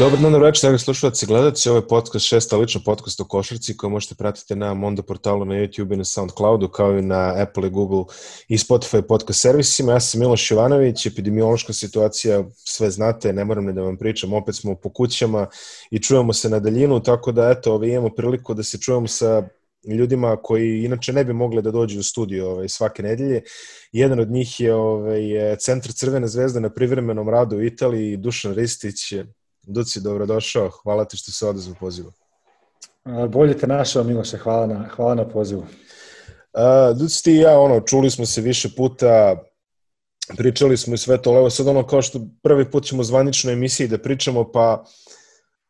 Dobar dan, večer, dragi slušalci i gledalci. Ovo je podcast šesta lično podcast o košarci koji možete pratiti na Mondo portalu, na YouTube i na Soundcloudu, kao i na Apple i Google i Spotify podcast servisima. Ja sam Miloš Jovanović, epidemiološka situacija, sve znate, ne moram ne da vam pričam, opet smo po kućama i čujemo se na daljinu, tako da eto, ovaj, imamo priliku da se čujemo sa ljudima koji inače ne bi mogli da dođu u studio ovaj, svake nedelje. Jedan od njih je ovaj, Centar Crvene zvezde na privremenom radu u Italiji, Dušan Ristić, Duci, dobrodošao. Hvala ti što se odazvu pozivu. Bolje te našao, Miloše. Hvala na, hvala na pozivu. Uh, Duci, ti i ja, ono, čuli smo se više puta, pričali smo i sve to, evo sad ono kao što prvi put ćemo zvanično emisiji da pričamo, pa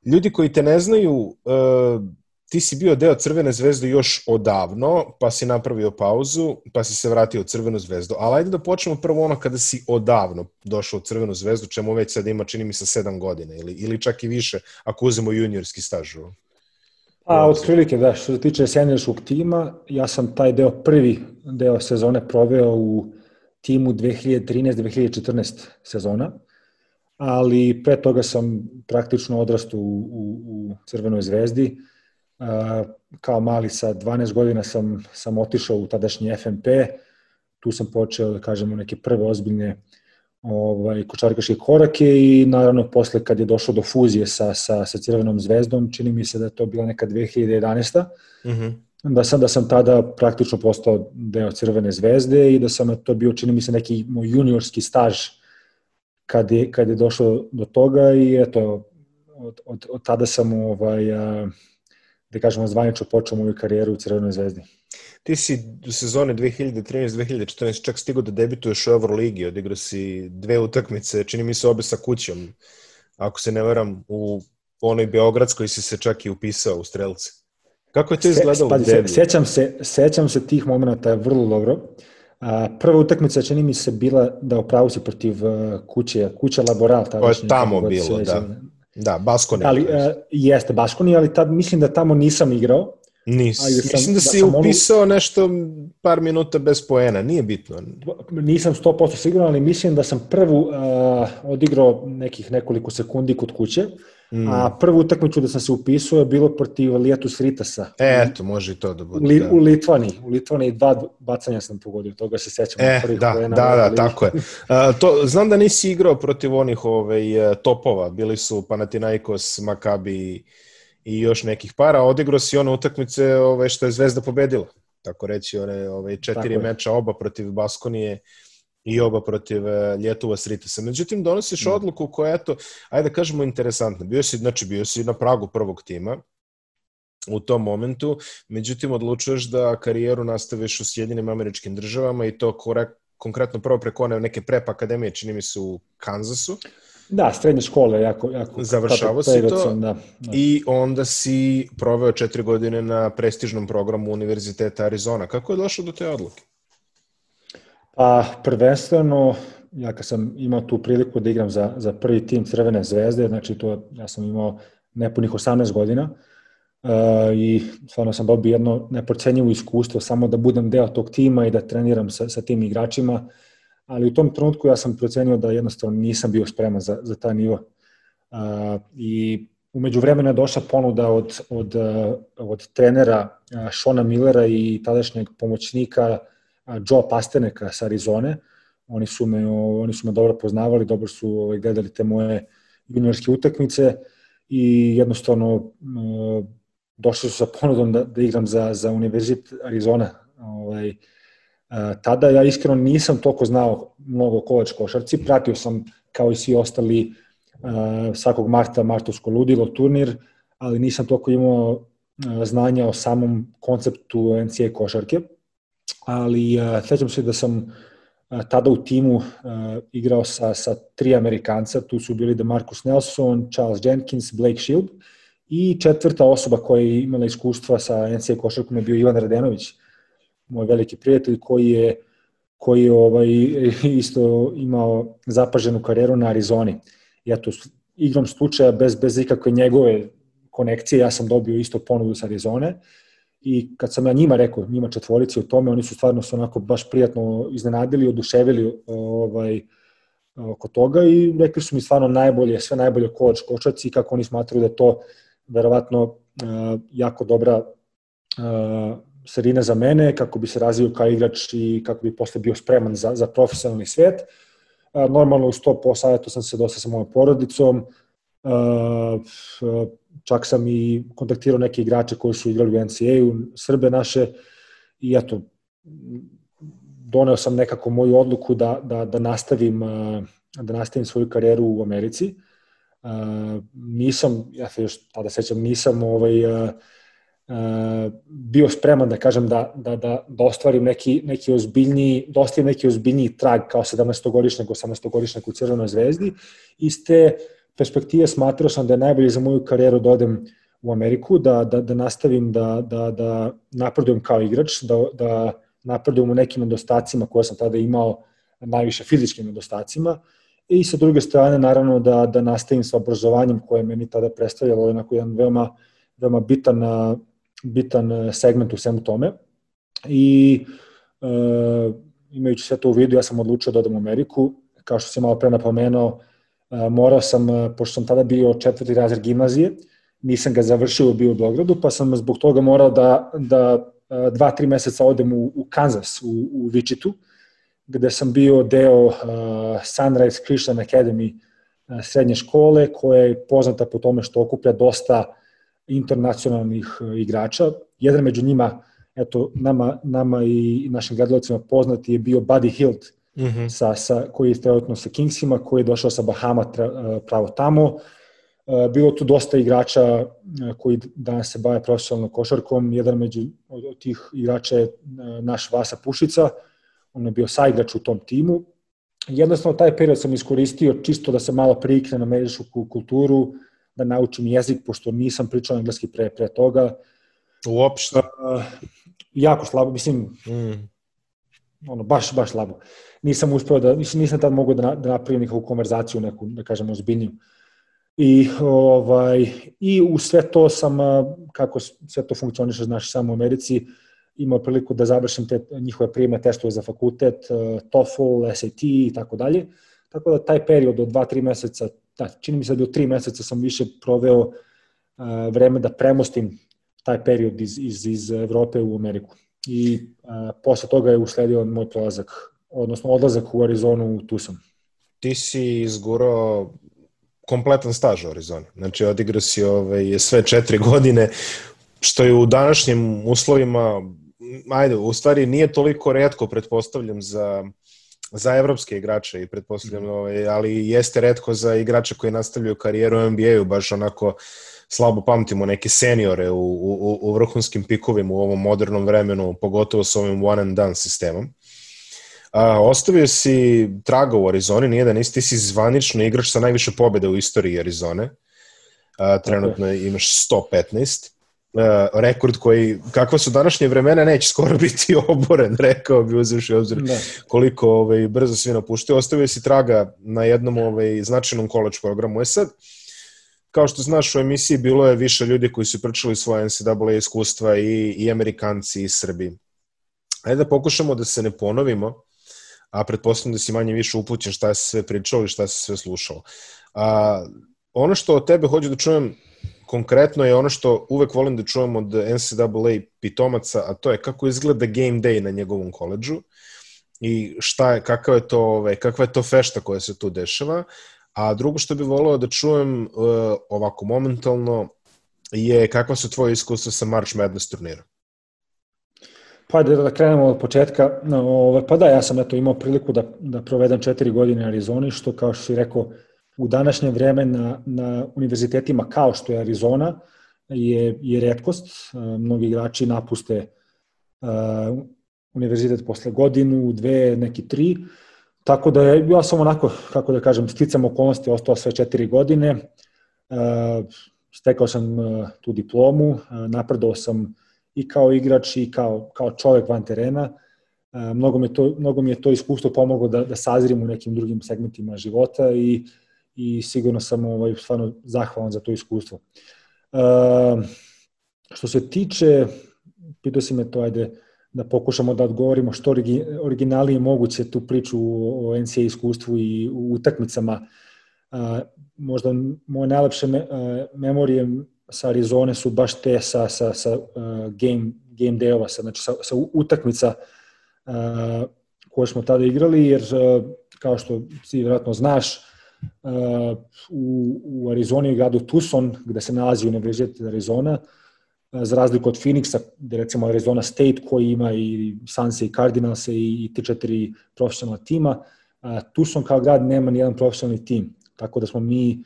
ljudi koji te ne znaju, uh, ti si bio deo Crvene zvezde još odavno, pa si napravio pauzu, pa si se vratio u Crvenu zvezdu. Ali ajde da počnemo prvo ono kada si odavno došao u Crvenu zvezdu, čemu već sad ima, čini mi se, sedam godina ili, ili čak i više, ako uzemo juniorski staž. Pa, od prilike, da. Što se tiče seniorskog tima, ja sam taj deo, prvi deo sezone proveo u timu 2013-2014 sezona, ali pre toga sam praktično odrastao u, u, u Crvenoj zvezdi, kao mali sa 12 godina sam, sam otišao u tadašnji FNP, tu sam počeo, da kažemo, neke prve ozbiljne ovaj, košarkaške korake i naravno posle kad je došlo do fuzije sa, sa, sa Crvenom zvezdom, čini mi se da je to bila neka 2011. Mm -hmm. Da sam, da sam tada praktično postao deo Crvene zvezde i da sam to bio, čini mi se, neki moj juniorski staž kad je, kad je došlo do toga i eto, od, od, od tada sam ovaj, a, da kažemo, zvanično počeo moju karijeru u Crvenoj zvezdi. Ti si u sezone 2013-2014 čak stigo da debituješ u Euroligi, odigrao si dve utakmice, čini mi se obe sa kućom, ako se ne veram, u onoj Beogradskoj si se čak i upisao u strelce. Kako je to izgledalo u debi? Sećam se, sećam se tih momenta vrlo dobro. A, prva utakmica čini mi se bila da opravu si protiv kuće, kuća Laboral. To je tamo bilo, da. Da, Baskoni. Ali, uh, jeste Baskoni, ali tad mislim da tamo nisam igrao. Nis. Ajde, sam, mislim da, da si da upisao onu... nešto par minuta bez poena, nije bitno. Nisam 100% siguran, ali mislim da sam prvu uh, odigrao nekih nekoliko sekundi kod kuće. Mm. A prvu utakmicu da sam se upisao je bilo protiv Lijatus Ritasa. E, eto, može i to da bude. Li, da. U Litvani. U Litvani dva bacanja sam pogodio, toga se sećam. E, da, da, da, tako je. Uh, to, znam da nisi igrao protiv onih ovaj, topova, bili su Panathinaikos, Maccabi i još nekih para. Odigrao si one utakmice ovaj, što je Zvezda pobedila. Tako reći, one ovaj, četiri tako meča, oba protiv Baskonije i oba protiv e, Ljetova Sritisa. Međutim, donosiš mm. odluku koja je, eto, ajde da kažemo, interesantna. Bio si, znači, bio si na pragu prvog tima, u tom momentu, međutim odlučuješ da karijeru nastaviš u Sjedinim američkim državama i to korek, konkretno prvo preko one neke prep akademije, čini mi se u Kansasu. Da, srednje škole, jako, jako Završavao si to da, da. i onda si proveo četiri godine na prestižnom programu Univerziteta Arizona. Kako je došlo do te odluke? Pa prvenstveno, ja kad sam imao tu priliku da igram za, za prvi tim Crvene zvezde, znači to ja sam imao nepunih 18 godina uh, i stvarno sam dobio jedno neprocenjivo iskustvo samo da budem deo tog tima i da treniram sa, sa tim igračima, ali u tom trenutku ja sam procenio da jednostavno nisam bio spreman za, za taj nivo. Uh, I umeđu vremena je došla ponuda od, od, od trenera Šona Millera i tadašnjeg pomoćnika Joe Pasteneka sa Arizone. Oni su me, oni su me dobro poznavali, dobro su ovaj, gledali te moje juniorske utakmice i jednostavno došli su sa ponudom da, da igram za, za Univerzit Arizona. Ovaj, tada ja iskreno nisam toliko znao mnogo kovač košarci, pratio sam kao i svi ostali svakog marta martovsko ludilo turnir, ali nisam toliko imao znanja o samom konceptu NCAA košarke ali uh, sećam se da sam uh, tada u timu uh, igrao sa, sa tri Amerikanca, tu su bili da Marcus Nelson, Charles Jenkins, Blake Shield i četvrta osoba koja je imala iskustva sa NCAA košarkom je bio Ivan Radenović, moj veliki prijatelj koji je koji je ovaj, isto imao zapaženu karijeru na Arizoni. Ja to igrom slučaja bez, bez ikakve njegove konekcije, ja sam dobio isto ponudu sa Arizone i kad sam ja njima rekao, njima četvorici o tome, oni su stvarno se onako baš prijatno iznenadili, oduševili ovaj, oko toga i rekli su mi stvarno najbolje, sve najbolje koč košaci i kako oni smatruju da je to verovatno uh, jako dobra uh, sredina za mene, kako bi se razvio kao igrač i kako bi posle bio spreman za, za profesionalni svet. Uh, normalno uz to posavjeto sam se dosta sa mojom porodicom, čak sam i kontaktirao neke igrače koji su igrali u NCAA-u, Srbe naše, i eto, doneo sam nekako moju odluku da, da, da nastavim da nastavim svoju karijeru u Americi. nisam, ja se još tada sećam, nisam ovaj, bio spreman da kažem da, da, da, da ostvarim neki, neki ozbiljniji, da ostavim neki ozbiljniji trag kao 17-godišnjeg, 18-godišnjeg u Crvenoj zvezdi. Iz te perspektive smatrao sam da je najbolje za moju karijeru da odem u Ameriku, da, da, da nastavim da, da, da napredujem kao igrač, da, da napredujem u nekim nedostacima koje sam tada imao, najviše fizičkim nedostacima, i sa druge strane naravno da, da nastavim sa obrazovanjem koje meni tada predstavljalo onako jedan veoma, veoma bitan, bitan segment u svemu tome. I e, imajući sve to u vidu, ja sam odlučio da odem u Ameriku. Kao što sam malo pre napomenuo, e, morao sam, pošto sam tada bio četvrti razred gimnazije, nisam ga završio, bio u Beogradu, pa sam zbog toga morao da, da dva, tri meseca odem u, u Kansas, u, u Wichitu, gde sam bio deo Sunrise Christian Academy srednje škole, koja je poznata po tome što okuplja dosta internacionalnih igrača. Jedan među njima, eto, nama, nama i našim gledalcima poznati je bio Buddy Hilt, -hmm. sa, sa, koji je trenutno sa Kingsima, koji je došao sa Bahama tra, uh, pravo tamo. Uh, bilo tu dosta igrača uh, koji danas se bave profesionalnom košarkom. Jedan među od tih igrača je naš Vasa Pušica, on je bio saigrač u tom timu. Jednostavno, taj period sam iskoristio čisto da se malo prikne na američku kulturu, da naučim jezik, pošto nisam pričao engleski pre, pre toga. Uopšte? Uh, jako slabo, mislim, mm. Ono, baš, baš slabo. Nisam uspeo da, nisam tad mogao da, da napravim nekakvu konverzaciju, neku, da kažem, ozbiljniju. I, ovaj, I u sve to sam, kako sve to funkcioniše, znaš, samo u Americi, imao priliku da završim te njihove prijeme testove za fakultet, TOEFL, SAT i tako dalje. Tako da taj period od 2-3 meseca, da, čini mi se da do 3 meseca sam više proveo uh, vreme da premostim taj period iz, iz, iz Evrope u Ameriku. I uh, posle toga je usledio moj prolazak, odnosno odlazak u Arizonu u Tucson. Ti si izgurao kompletan staž u Arizoni. Znači, odigrao si ove, ovaj, sve četiri godine, što je u današnjim uslovima ajde, u stvari nije toliko redko, pretpostavljam, za, za evropske igrače i pretpostavljam, mm. ovaj, ali jeste redko za igrače koji nastavljaju karijeru u NBA-u, baš onako slabo pamtimo neke seniore u, u, u vrhunskim pikovima u ovom modernom vremenu, pogotovo s ovim one and done sistemom. A, ostavio si traga u Arizoni, nije da nisi, ti si zvanično igrač sa najviše pobjede u istoriji Arizone. A, trenutno okay. imaš 115 uh, rekord koji, kakva su današnje vremena, neće skoro biti oboren, rekao bi uzevši obzir da. koliko ovaj, brzo svi napuštaju. Ostavio si traga na jednom ovaj, značajnom koleč programu. E sad, kao što znaš, u emisiji bilo je više ljudi koji su pričali svoje NCAA iskustva i, i Amerikanci i Srbi. Ajde da pokušamo da se ne ponovimo, a pretpostavljam da si manje više upućen šta se sve pričalo i šta se sve slušalo. A, ono što od tebe hoću da čujem konkretno je ono što uvek volim da čujem od NCAA pitomaca, a to je kako izgleda game day na njegovom koleđu i šta je, kakav je to, ovaj, kakva je to fešta koja se tu dešava. A drugo što bih voleo da čujem uh, ovako momentalno je kakva su tvoje iskustva sa March Madness turnirom? Pa da, da krenemo od početka. Ove, pa da, ja sam eto imao priliku da, da provedem četiri godine u Arizoni, što kao što si rekao, u današnje vreme na, na univerzitetima kao što je Arizona je, je redkost. E, mnogi igrači napuste uh, univerzitet posle godinu, dve, neki tri. Tako da je, ja sam onako, kako da kažem, sticam okolnosti, ostao sve četiri godine. Uh, stekao sam uh, tu diplomu, uh, napredao sam i kao igrač i kao, kao čovek van terena. Mnogo, mi to, mnogo mi je to iskustvo pomoglo da, da sazrim u nekim drugim segmentima života i i sigurno sam ovaj, stvarno zahvalan za to iskustvo. Što se tiče, pitao si me to, ajde, da pokušamo da odgovorimo što originalnije moguće tu priču o NCAA iskustvu i u utakmicama. možda moje najlepše memorije sa Arizone su baš te sa, sa, sa game, game dayova, sa, znači sa, sa utakmica koje smo tada igrali, jer kao što si vjerojatno znaš, u, u Arizoni, gradu Tucson, gde se nalazi Univerzitet Arizona, za razliku od Phoenixa, gde recimo Arizona State koji ima i Sanse i Cardinals i, te četiri profesionalna tima, Tucson kao grad nema nijedan profesionalni tim, tako da smo mi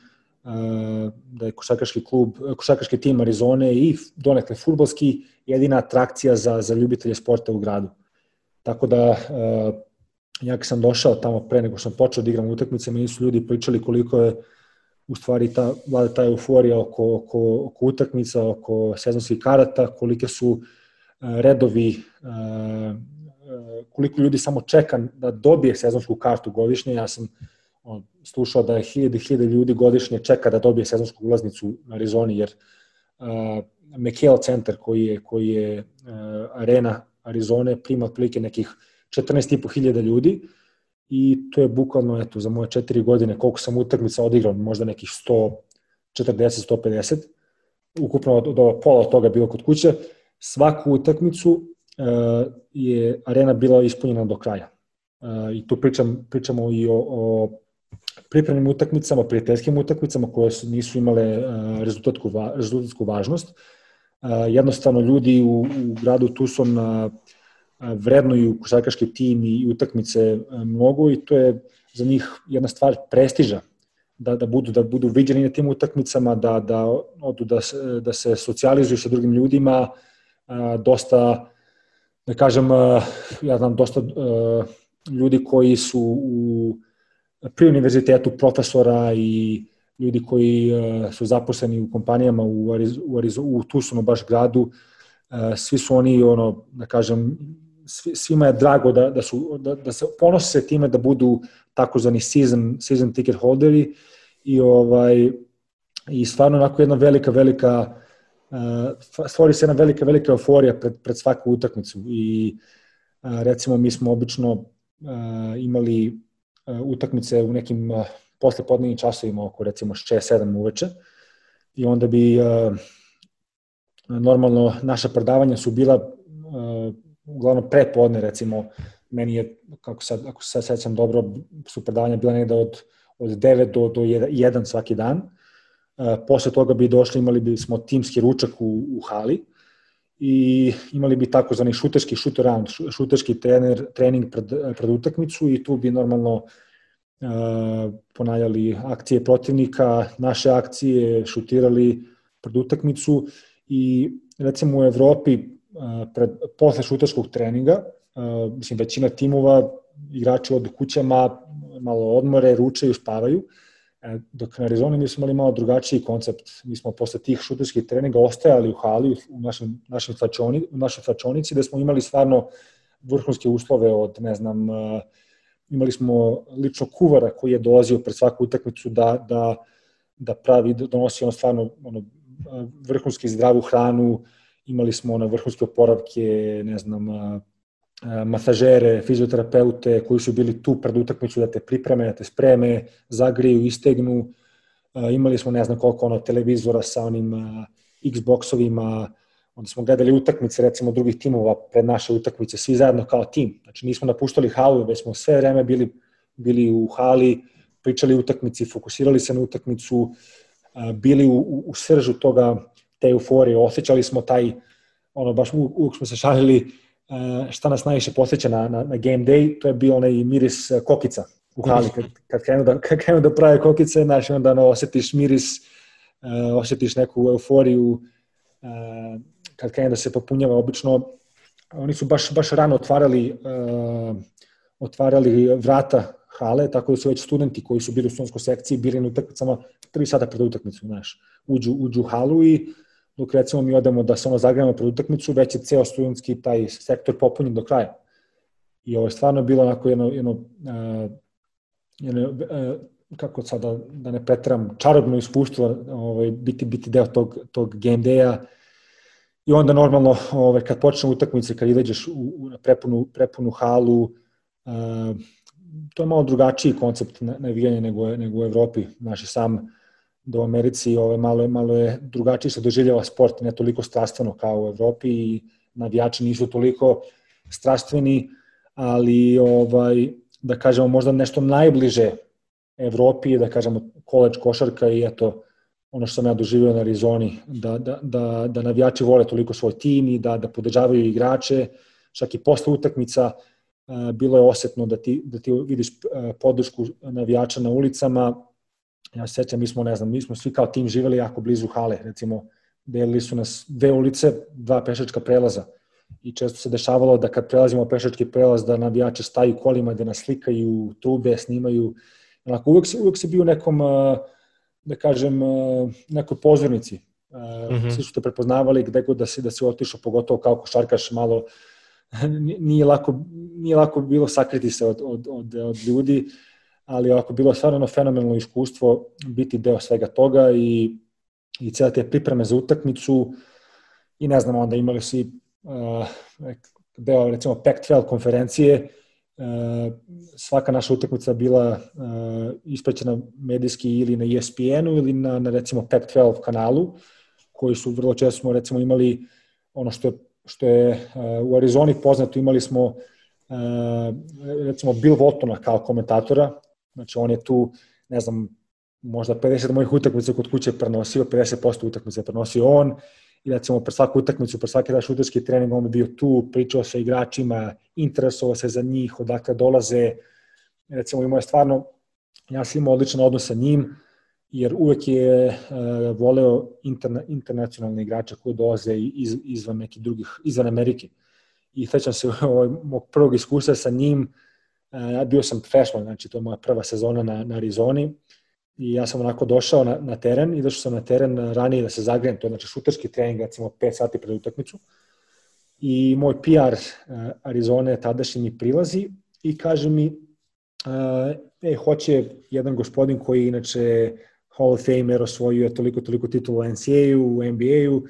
da je košarkaški klub, košarkaški tim Arizone i donekle futbolski jedina atrakcija za, za ljubitelje sporta u gradu. Tako da ja kad sam došao tamo pre nego sam počeo da igram utakmice, meni su ljudi pričali koliko je u stvari ta, vlada ta euforija oko, oko, oko utakmica, oko sezonskih karata, kolike su e, redovi, e, e, koliko ljudi samo čeka da dobije sezonsku kartu godišnje. Ja sam slušao da je hiljade, hiljade ljudi godišnje čeka da dobije sezonsku ulaznicu na Arizoni, jer uh, McHale centar koji je, koji je uh, arena Arizone prima otprilike nekih 14.500 ljudi i to je bukvalno eto, za moje četiri godine koliko sam utakmica odigrao, možda nekih 140, 150, ukupno od, od pola od toga bilo kod kuće, svaku utakmicu uh, je arena bila ispunjena do kraja. Uh, I tu pričam, pričamo i o, o pripremnim utakmicama, prijateljskim utakmicama koje su, nisu imale uh, rezultatsku, va, rezultatsku važnost. Uh, jednostavno ljudi u, u gradu Tucson uh, vrednuju košarkaški tim i utakmice mnogo i to je za njih jedna stvar prestiža da, da budu da budu viđeni na tim utakmicama, da, da odu da, se, da se socijalizuju sa drugim ljudima, dosta da kažem, ja znam dosta ljudi koji su u pri univerzitetu profesora i ljudi koji su zaposleni u kompanijama u, Ariz, u, Ariz, u Tucsonu baš gradu, svi su oni ono da kažem svima je drago da, da, su, da, da se ponose time da budu takozvani season, season ticket holderi i, ovaj, i stvarno onako jedna velika, velika uh, stvori se jedna velika, velika euforija pred, pred svaku utakmicu i uh, recimo mi smo obično uh, imali uh, utakmice u nekim uh, posle podnevnim časovima oko recimo 6-7 uveče i onda bi uh, normalno naša predavanja su bila uh, uglavnom prepodne recimo, meni je, kako sad, ako se sećam dobro, su predavanja bila negde od, od 9 do, do 1 svaki dan. E, posle toga bi došli, imali bi smo timski ručak u, u hali i imali bi takozvani šuterski shoot around, šuterski trener, trening pred, pred utakmicu i tu bi normalno e, ponajali akcije protivnika, naše akcije, šutirali pred utakmicu i recimo u Evropi pred, posle šuterskog treninga, mislim, većina timova, igrači od kućama, malo odmore, ručaju, spavaju, e, dok na Arizoni mi smo imali malo drugačiji koncept. Mi smo posle tih šuterskih treninga ostajali u hali, u našem, našem slačoni, u našoj slačonici, da smo imali stvarno vrhunske uslove od, ne znam, imali smo lično kuvara koji je dolazio pred svaku utakmicu da, da, da pravi, donosi ono stvarno ono, vrhunski zdravu hranu, imali smo na vrhunske oporavke, ne znam, masažere, fizioterapeute koji su bili tu pred utakmicu da te pripreme, da te spreme, zagriju, istegnu. Imali smo ne znam koliko ono televizora sa onim Xboxovima, onda smo gledali utakmice recimo drugih timova pred naše utakmice, svi zajedno kao tim. Znači nismo napuštali halu, već smo sve vreme bili, bili u hali, pričali utakmici, fokusirali se na utakmicu, bili u, u, u sržu toga te euforije, osjećali smo taj, ono, baš uvijek smo se šalili e, šta nas najviše posjeća na, na, na game day, to je bio onaj miris e, kokica u hali, kad, kad, krenu, da, kad krenu da prave kokice, znaš, onda ono, osjetiš miris, uh, osjetiš neku euforiju, uh, kad krenu da se popunjava, obično, oni su baš, baš rano otvarali, uh, otvarali vrata hale, tako da su već studenti koji su bili u studentskoj sekciji bili na utakmicama 3 sata pred utakmicu, znaš, uđu, uđu u halu i dok recimo mi odemo da se ono zagrejamo pred utakmicu, već je ceo studentski taj sektor popunjen do kraja. I ovo je stvarno bilo onako jedno, jedno, uh, jedno uh, kako sada da ne pretram, čarobno iskustvo ovaj, biti, biti deo tog, tog game day-a I onda normalno ovaj, kad počne utakmice, kad izađeš u, u prepunu, prepunu halu, uh, to je malo drugačiji koncept navijanja nego, nego u Evropi. Znaš, sam da u Americi ovaj, malo, malo je drugačiji se doživljava sport, ne toliko strastveno kao u Evropi i navijači nisu toliko strastveni, ali ovaj, da kažemo možda nešto najbliže Evropi, da kažemo koleđ košarka i eto ono što sam ja doživio na Arizoni, da, da, da, da navijači vole toliko svoj tim i da, da podržavaju igrače, čak i posle utakmica uh, bilo je osetno da ti, da ti vidiš uh, podršku navijača na ulicama. Ja se sećam, mi smo, ne znam, mi smo svi kao tim živeli jako blizu hale, recimo, delili su nas dve ulice, dva pešačka prelaza i često se dešavalo da kad prelazimo pešački prelaz da navijači staju kolima, da nas slikaju, trube, snimaju. Onako, uvek, se, uvek se bio u nekom, da kažem, nekoj pozornici. Mm -hmm. Svi su te prepoznavali gde god da si, da si otišao, pogotovo kao košarkaš, malo nije lako, nije lako bilo sakriti se od, od, od, od ljudi, ali ovako bilo je stvarno fenomenalno iskustvo biti deo svega toga i, i cijela te pripreme za utakmicu i ne znam, onda imali si uh, deo recimo Pac-12 konferencije, uh, svaka naša utakmica bila uh, ispraćena medijski ili na ESPN-u ili na, na recimo Pac-12 kanalu, koji su vrlo često smo recimo imali ono što je, što je uh, u Arizoni poznato, imali smo uh, recimo Bill Waltona kao komentatora, znači on je tu, ne znam, možda 50 mojih utakmica kod kuće prenosio, 50% utakmice prenosio on, i recimo pre svaku utakmicu, pre svaki daš šuterski trening, on bi bio tu, pričao sa igračima, interesovao se za njih, odakle dolaze, recimo imao je stvarno, ja sam imao odličan odnos sa njim, jer uvek je uh, voleo interna, internacionalne igrače koji dolaze iz, izvan nekih drugih, izvan Amerike. I sećam se ovaj, mog prvog iskustva sa njim, bio sam freshman, znači to je moja prva sezona na, na Arizoni, i ja sam onako došao na, na teren i došao sam na teren ranije da se zagrejem, to je znači šuterski trening, recimo 5 sati pred utakmicu. I moj PR Arizone tadašnji mi prilazi i kaže mi, e, hoće jedan gospodin koji inače Hall of Famer osvojio je toliko, toliko titula u NCAA-u, u NBA-u,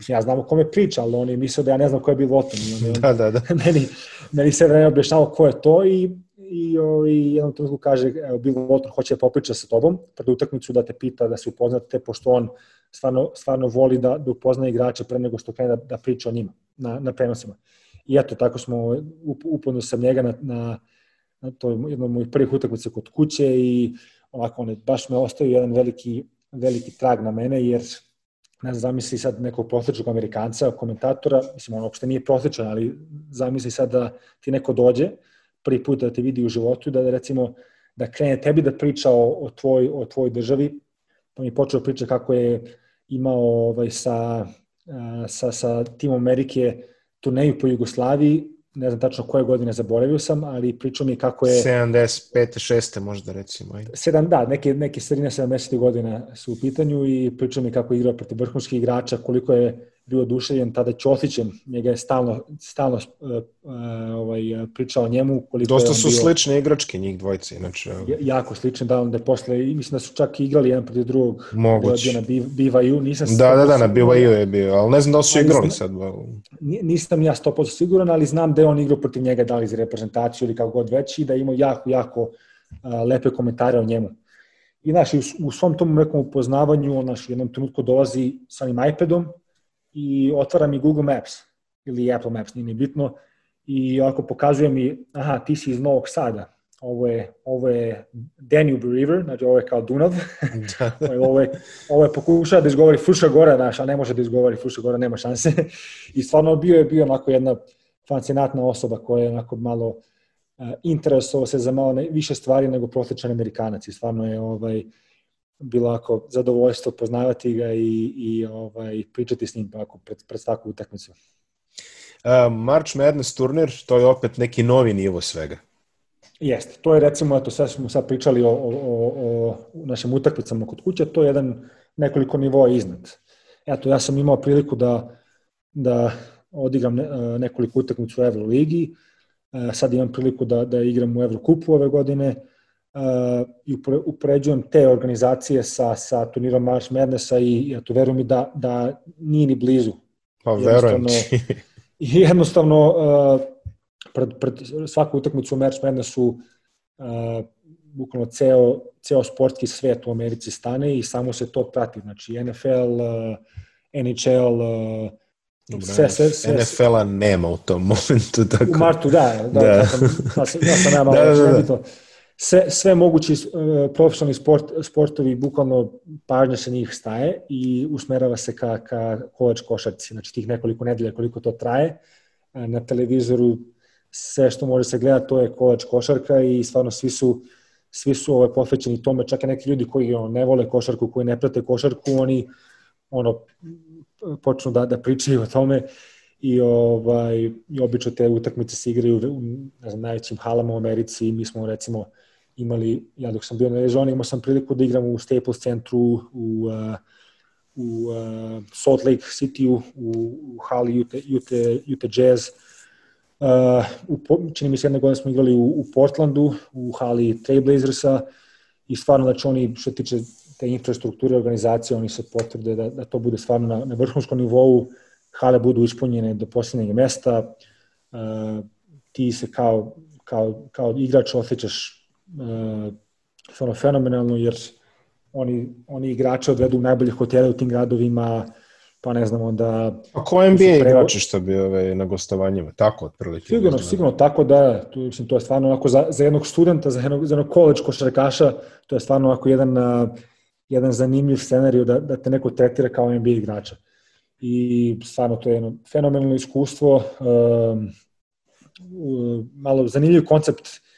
Mislim, ja znam o kome priča, ali on je mislio da ja ne znam ko je bio Oton. da, da, da. meni, meni sve vreme objašnjavao ko je to i i ovaj, jednom trenutku kaže, evo, Bill Walton hoće da popriča sa tobom pred utakmicu, da te pita, da se upoznate, pošto on stvarno, stvarno voli da, da upozna igrače pre nego što krene da, da priča o njima na, na prenosima. I eto, tako smo upoznao sam njega na, na, na to jedno od mojih prvih utakmica kod kuće i ovako, on baš me ostavio jedan veliki, veliki trag na mene, jer ne znam, zamisli sad nekog prosječnog Amerikanca, komentatora, mislim, on uopšte nije prosječan, ali zamisli sad da ti neko dođe, prvi put da te vidi u životu, da recimo da krene tebi da priča o, o, tvoj, o tvoj državi, pa mi je počeo priča kako je imao ovaj, sa, sa, sa timom Amerike turneju po Jugoslaviji, ne znam tačno koje godine zaboravio sam, ali pričao mi kako je... 75. 6. možda recimo. Ajde. Sedam, da, neke, neke sredine 70. godina su u pitanju i pričao mi kako je igrao protiv vrhunskih igrača, koliko je bio oduševljen tada Ćosićem, njega je stalno, stalno uh, uh, ovaj, pričao o njemu. Koliko Dosta su bio, slične igračke njih dvojice, inače. Jako slične, da, onda je posle, mislim da su čak igrali jedan protiv drugog. Moguće. Na BYU, nisam Da, da, da, na BYU je bio, ali ne znam da su igrali sad. Nisam ja 100% siguran, ali znam da je on igrao protiv njega, da li za reprezentaciju ili kako god već, i da ima jako, jako uh, lepe komentare o njemu. I znaš, u, u svom tom nekom upoznavanju, on naš u jednom trenutku dolazi sa onim iPadom, i otvara mi Google Maps ili Apple Maps, nije mi bitno, i ovako pokazuje mi, aha, ti si iz Novog Sada, ovo je, ovo je Danube River, znači ovo je kao Dunav, da. ovo, je, ovo je pokušao da izgovori Fruša Gora, znaš, a ne može da izgovori Fruša Gora, nema šanse. I stvarno bio je bio onako jedna fascinatna osoba koja je onako malo uh, interesovao se za malo ne, više stvari nego prosječan Amerikanac i stvarno je ovaj, bilo ako zadovoljstvo poznavati ga i, i ovaj, pričati s njim ako pred, pred svaku utakmicu. Uh, March Madness turnir, to je opet neki novi nivo svega. Jeste, to je recimo, eto sad smo sad pričali o, o, o, o našim utakmicama kod kuće, to je jedan nekoliko nivoa iznad. Eto, ja sam imao priliku da, da odigram ne, nekoliko utakmica u Euroligi, sad imam priliku da, da igram u Evrokupu ove godine, uh, i upoređujem te organizacije sa, sa turnirom March Madnessa i ja to verujem mi da, da nije ni blizu Pa verujem ti. jednostavno, uh, pred, pred svaku utakmicu u Merch Madnessu uh, bukvalno ceo, ceo sportski svet u Americi stane i samo se to prati. Znači, NFL, uh, NHL, uh, Dobro, sve, sve, sve, NFL-a nema u tom momentu. Tako... U martu, da. da, da. Ja sam, ja sam, ja sam ja malo da, da, da. Sve, sve mogući uh, profesionalni sport, sportovi, bukvalno pažnja se njih staje i usmerava se ka, ka kovač košarci. Znači, tih nekoliko nedelja koliko to traje. Na televizoru sve što može se gledati, to je kovač košarka i stvarno svi su svi su ovaj, posvećeni tome, čak i neki ljudi koji ono, ne vole košarku, koji ne prate košarku, oni ono, počnu da, da pričaju o tome i, ovaj, i obično te utakmice se igraju u ne znam, najvećim halama u Americi mi smo recimo imali, ja dok sam bio na Arizona, imao sam priliku da igram u Staples centru, u, uh, u uh, Salt Lake City, u, u hali Ute, Ute, Ute Jazz, Uh, u, čini mi se jedne godine smo igrali u, u Portlandu, u hali Trailblazersa i stvarno znači oni što tiče te infrastrukture organizacije, oni se potvrde da, da to bude stvarno na, na vrhunskom nivou, hale budu ispunjene do posljednjeg mesta, uh, ti se kao, kao, kao igrač osjećaš stvarno fenomenalno, jer oni, oni igrače odvedu u najbolje hotele u tim gradovima, pa ne znam onda... A ko NBA igrači što bi ove, na gostovanjima, tako otprilike? Sigurno, sigurno tako da, to, mislim, to je stvarno onako za, za jednog studenta, za jednog, za jednog college košarkaša, to je stvarno onako jedan, uh, jedan zanimljiv scenariju da, da te neko tretira kao NBA igrača. I stvarno to je jedno fenomenalno iskustvo, uh, malo zanimljiv koncept e,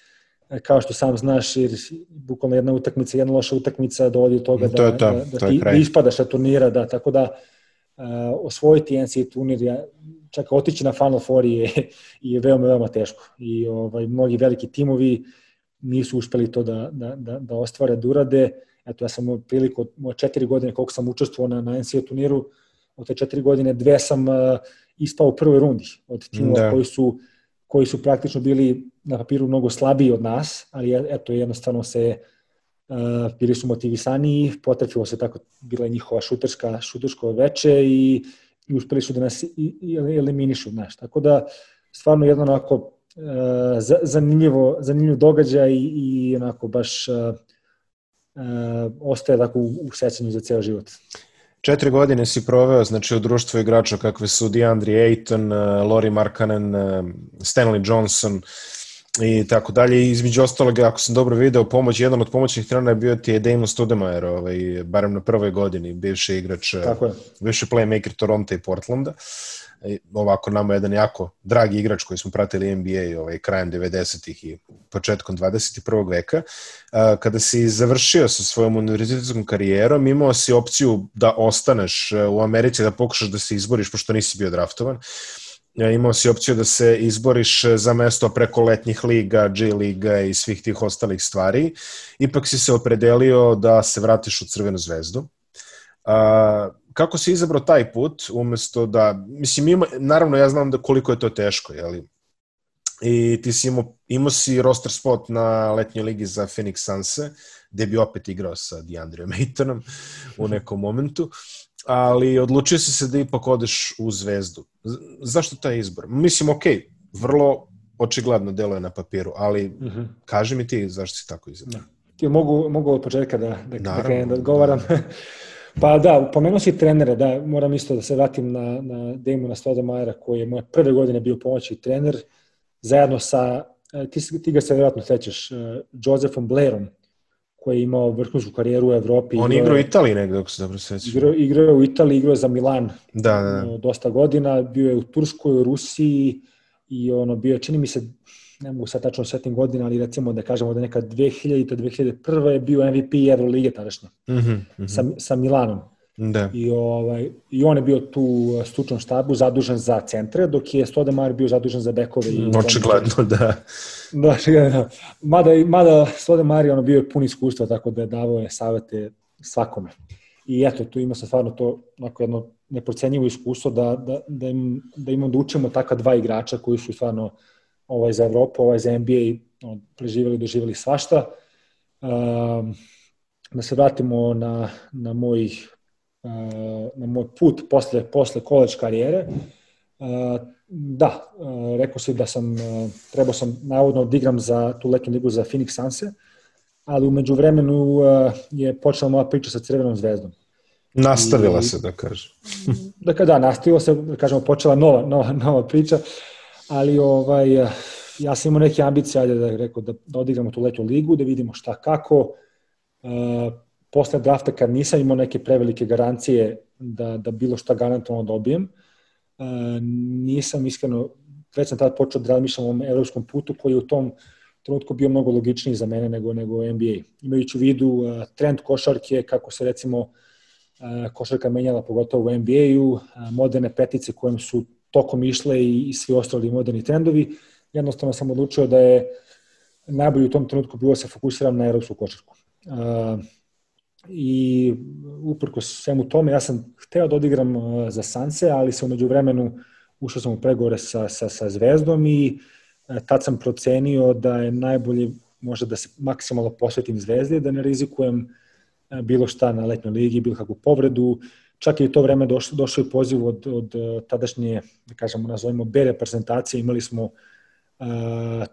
kao što sam znaš, jer bukvalno jedna utakmica, jedna loša utakmica dovodi do toga to da, to, da, da ti da ispadaš sa turnira, da, tako da uh, osvojiti NCAA turnir, ja, čak otići na Final Four je, je veoma, veoma teško. I ovaj, mnogi veliki timovi nisu uspeli to da, da, da, da ostvare, da urade. Eto, ja sam u priliku, moje četiri godine koliko sam učestvovao na, na NCAA turniru, od te četiri godine dve sam uh, ispao u prvoj rundi od timova da. koji su koji su praktično bili na papiru mnogo slabiji od nas, ali eto jednostavno se Uh, bili su motivisaniji, potrefilo se tako, bila je njihova šuterska, šutersko veče i, i uspeli su da nas i eliminišu, znaš. Tako da, stvarno jedno onako uh, zanimljivo, zanimljivo događaj i, i onako baš uh, uh, ostaje tako u, u sećanju za ceo život. Četiri godine si proveo, znači, u društvu igrača kakve su DeAndre Ayton, uh, Lori Markanen, uh, Stanley Johnson, uh, i tako dalje. Između ostalog, ako sam dobro video, pomoć, jedan od pomoćnih trenera je bio ti je Damon Studemajer, ovaj, barem na prvoj godini, bivši igrač, tako je. bivši playmaker Toronto i Portlanda. I ovako nama jedan jako dragi igrač koji smo pratili NBA ovaj, krajem 90-ih i početkom 21. veka. Kada si završio sa svojom univerzitetskom karijerom, imao si opciju da ostaneš u Americi, da pokušaš da se izboriš, pošto nisi bio draftovan imao si opciju da se izboriš za mesto preko letnjih liga, G liga i svih tih ostalih stvari. Ipak si se opredelio da se vratiš u Crvenu zvezdu. A, kako si izabrao taj put, umesto da, mislim, ima, naravno ja znam da koliko je to teško, jeli? I ti si imao, imao si roster spot na letnjoj ligi za Phoenix Sunse, gde bi opet igrao sa DeAndre Aytonom u nekom momentu ali odlučio si se da ipak odeš u zvezdu. Zašto taj izbor? Mislim, ok, vrlo očigledno deluje na papiru, ali uh mhm. -huh. kaži mi ti zašto si tako izabrao. Da. mogu, mogu od početka da, da, da Naravno, da odgovaram. Da. pa da, pomenuo si trenere, da, moram isto da se vratim na, na Damona Stodemajera, koji je moje prve godine bio pomoćni trener, zajedno sa, e, ti, ti ga se vjerojatno sećaš, uh, Josephom Blairom, koji je imao vrhunsku karijeru u Evropi. On igrao u Italiji negde, ako se dobro sećam. Igrao, igrao u Italiji, igrao za Milan da, da, da. dosta godina, bio je u Turskoj, u Rusiji i ono bio, čini mi se, ne mogu sad tačno setim godina, ali recimo da kažemo da neka 2000. 2001. je bio MVP Eurolige tadašnje mm -hmm, mm -hmm. sa, sa Milanom. Da. I, ovaj, I on je bio tu u stručnom štabu zadužen za centre, dok je Stodemar bio zadužen za bekove. I Očigledno, da. Da, da. Mada, mada Stodemar je ono bio pun iskustva, tako da je davao je savete svakome. I eto, tu ima se stvarno to onako jedno neprocenjivo iskustvo da, da, da, im, da imamo da učimo takva dva igrača koji su stvarno ovaj za Evropu, ovaj za NBA on, preživjeli, doživjeli svašta. Um, da se vratimo na, na moj na moj put posle, posle college karijere. Da, rekao si da sam, trebao sam navodno da igram za tu letnju ligu za Phoenix Sunse, ali umeđu vremenu je počela moja priča sa Crvenom zvezdom. Nastavila I, se, da kažem. dakle, da, nastavila se, da kažemo, počela nova, nova, nova priča, ali ovaj, ja sam imao neke ambicije, ajde da rekao, da, da odigramo tu letnju ligu, da vidimo šta kako. Uh, posle drafta, kad nisam imao neke prevelike garancije da, da bilo šta garantovano dobijem, uh, nisam iskreno, već sam tada počeo da razmišljam o ovom evropskom putu koji je u tom trenutku bio mnogo logičniji za mene nego, nego NBA. Imajući u vidu uh, trend košarke, kako se recimo uh, košarka menjala, pogotovo u NBA-u, moderne petice kojim su tokom išle i svi ostali moderni trendovi, jednostavno sam odlučio da je najbolje u tom trenutku bilo da se fokusiram na evropsku košarku. I uprko svemu tome, ja sam hteo da odigram za Sanse, ali se umeđu vremenu ušao sam u pregovore sa, sa, sa Zvezdom i tad sam procenio da je najbolje možda da se maksimalno posvetim Zvezdi, da ne rizikujem bilo šta na letnjoj ligi, bilo kakvu povredu, čak i to vreme došlo, došlo i poziv od, od tadašnje, da kažemo, nazovimo B reprezentacije, imali smo uh,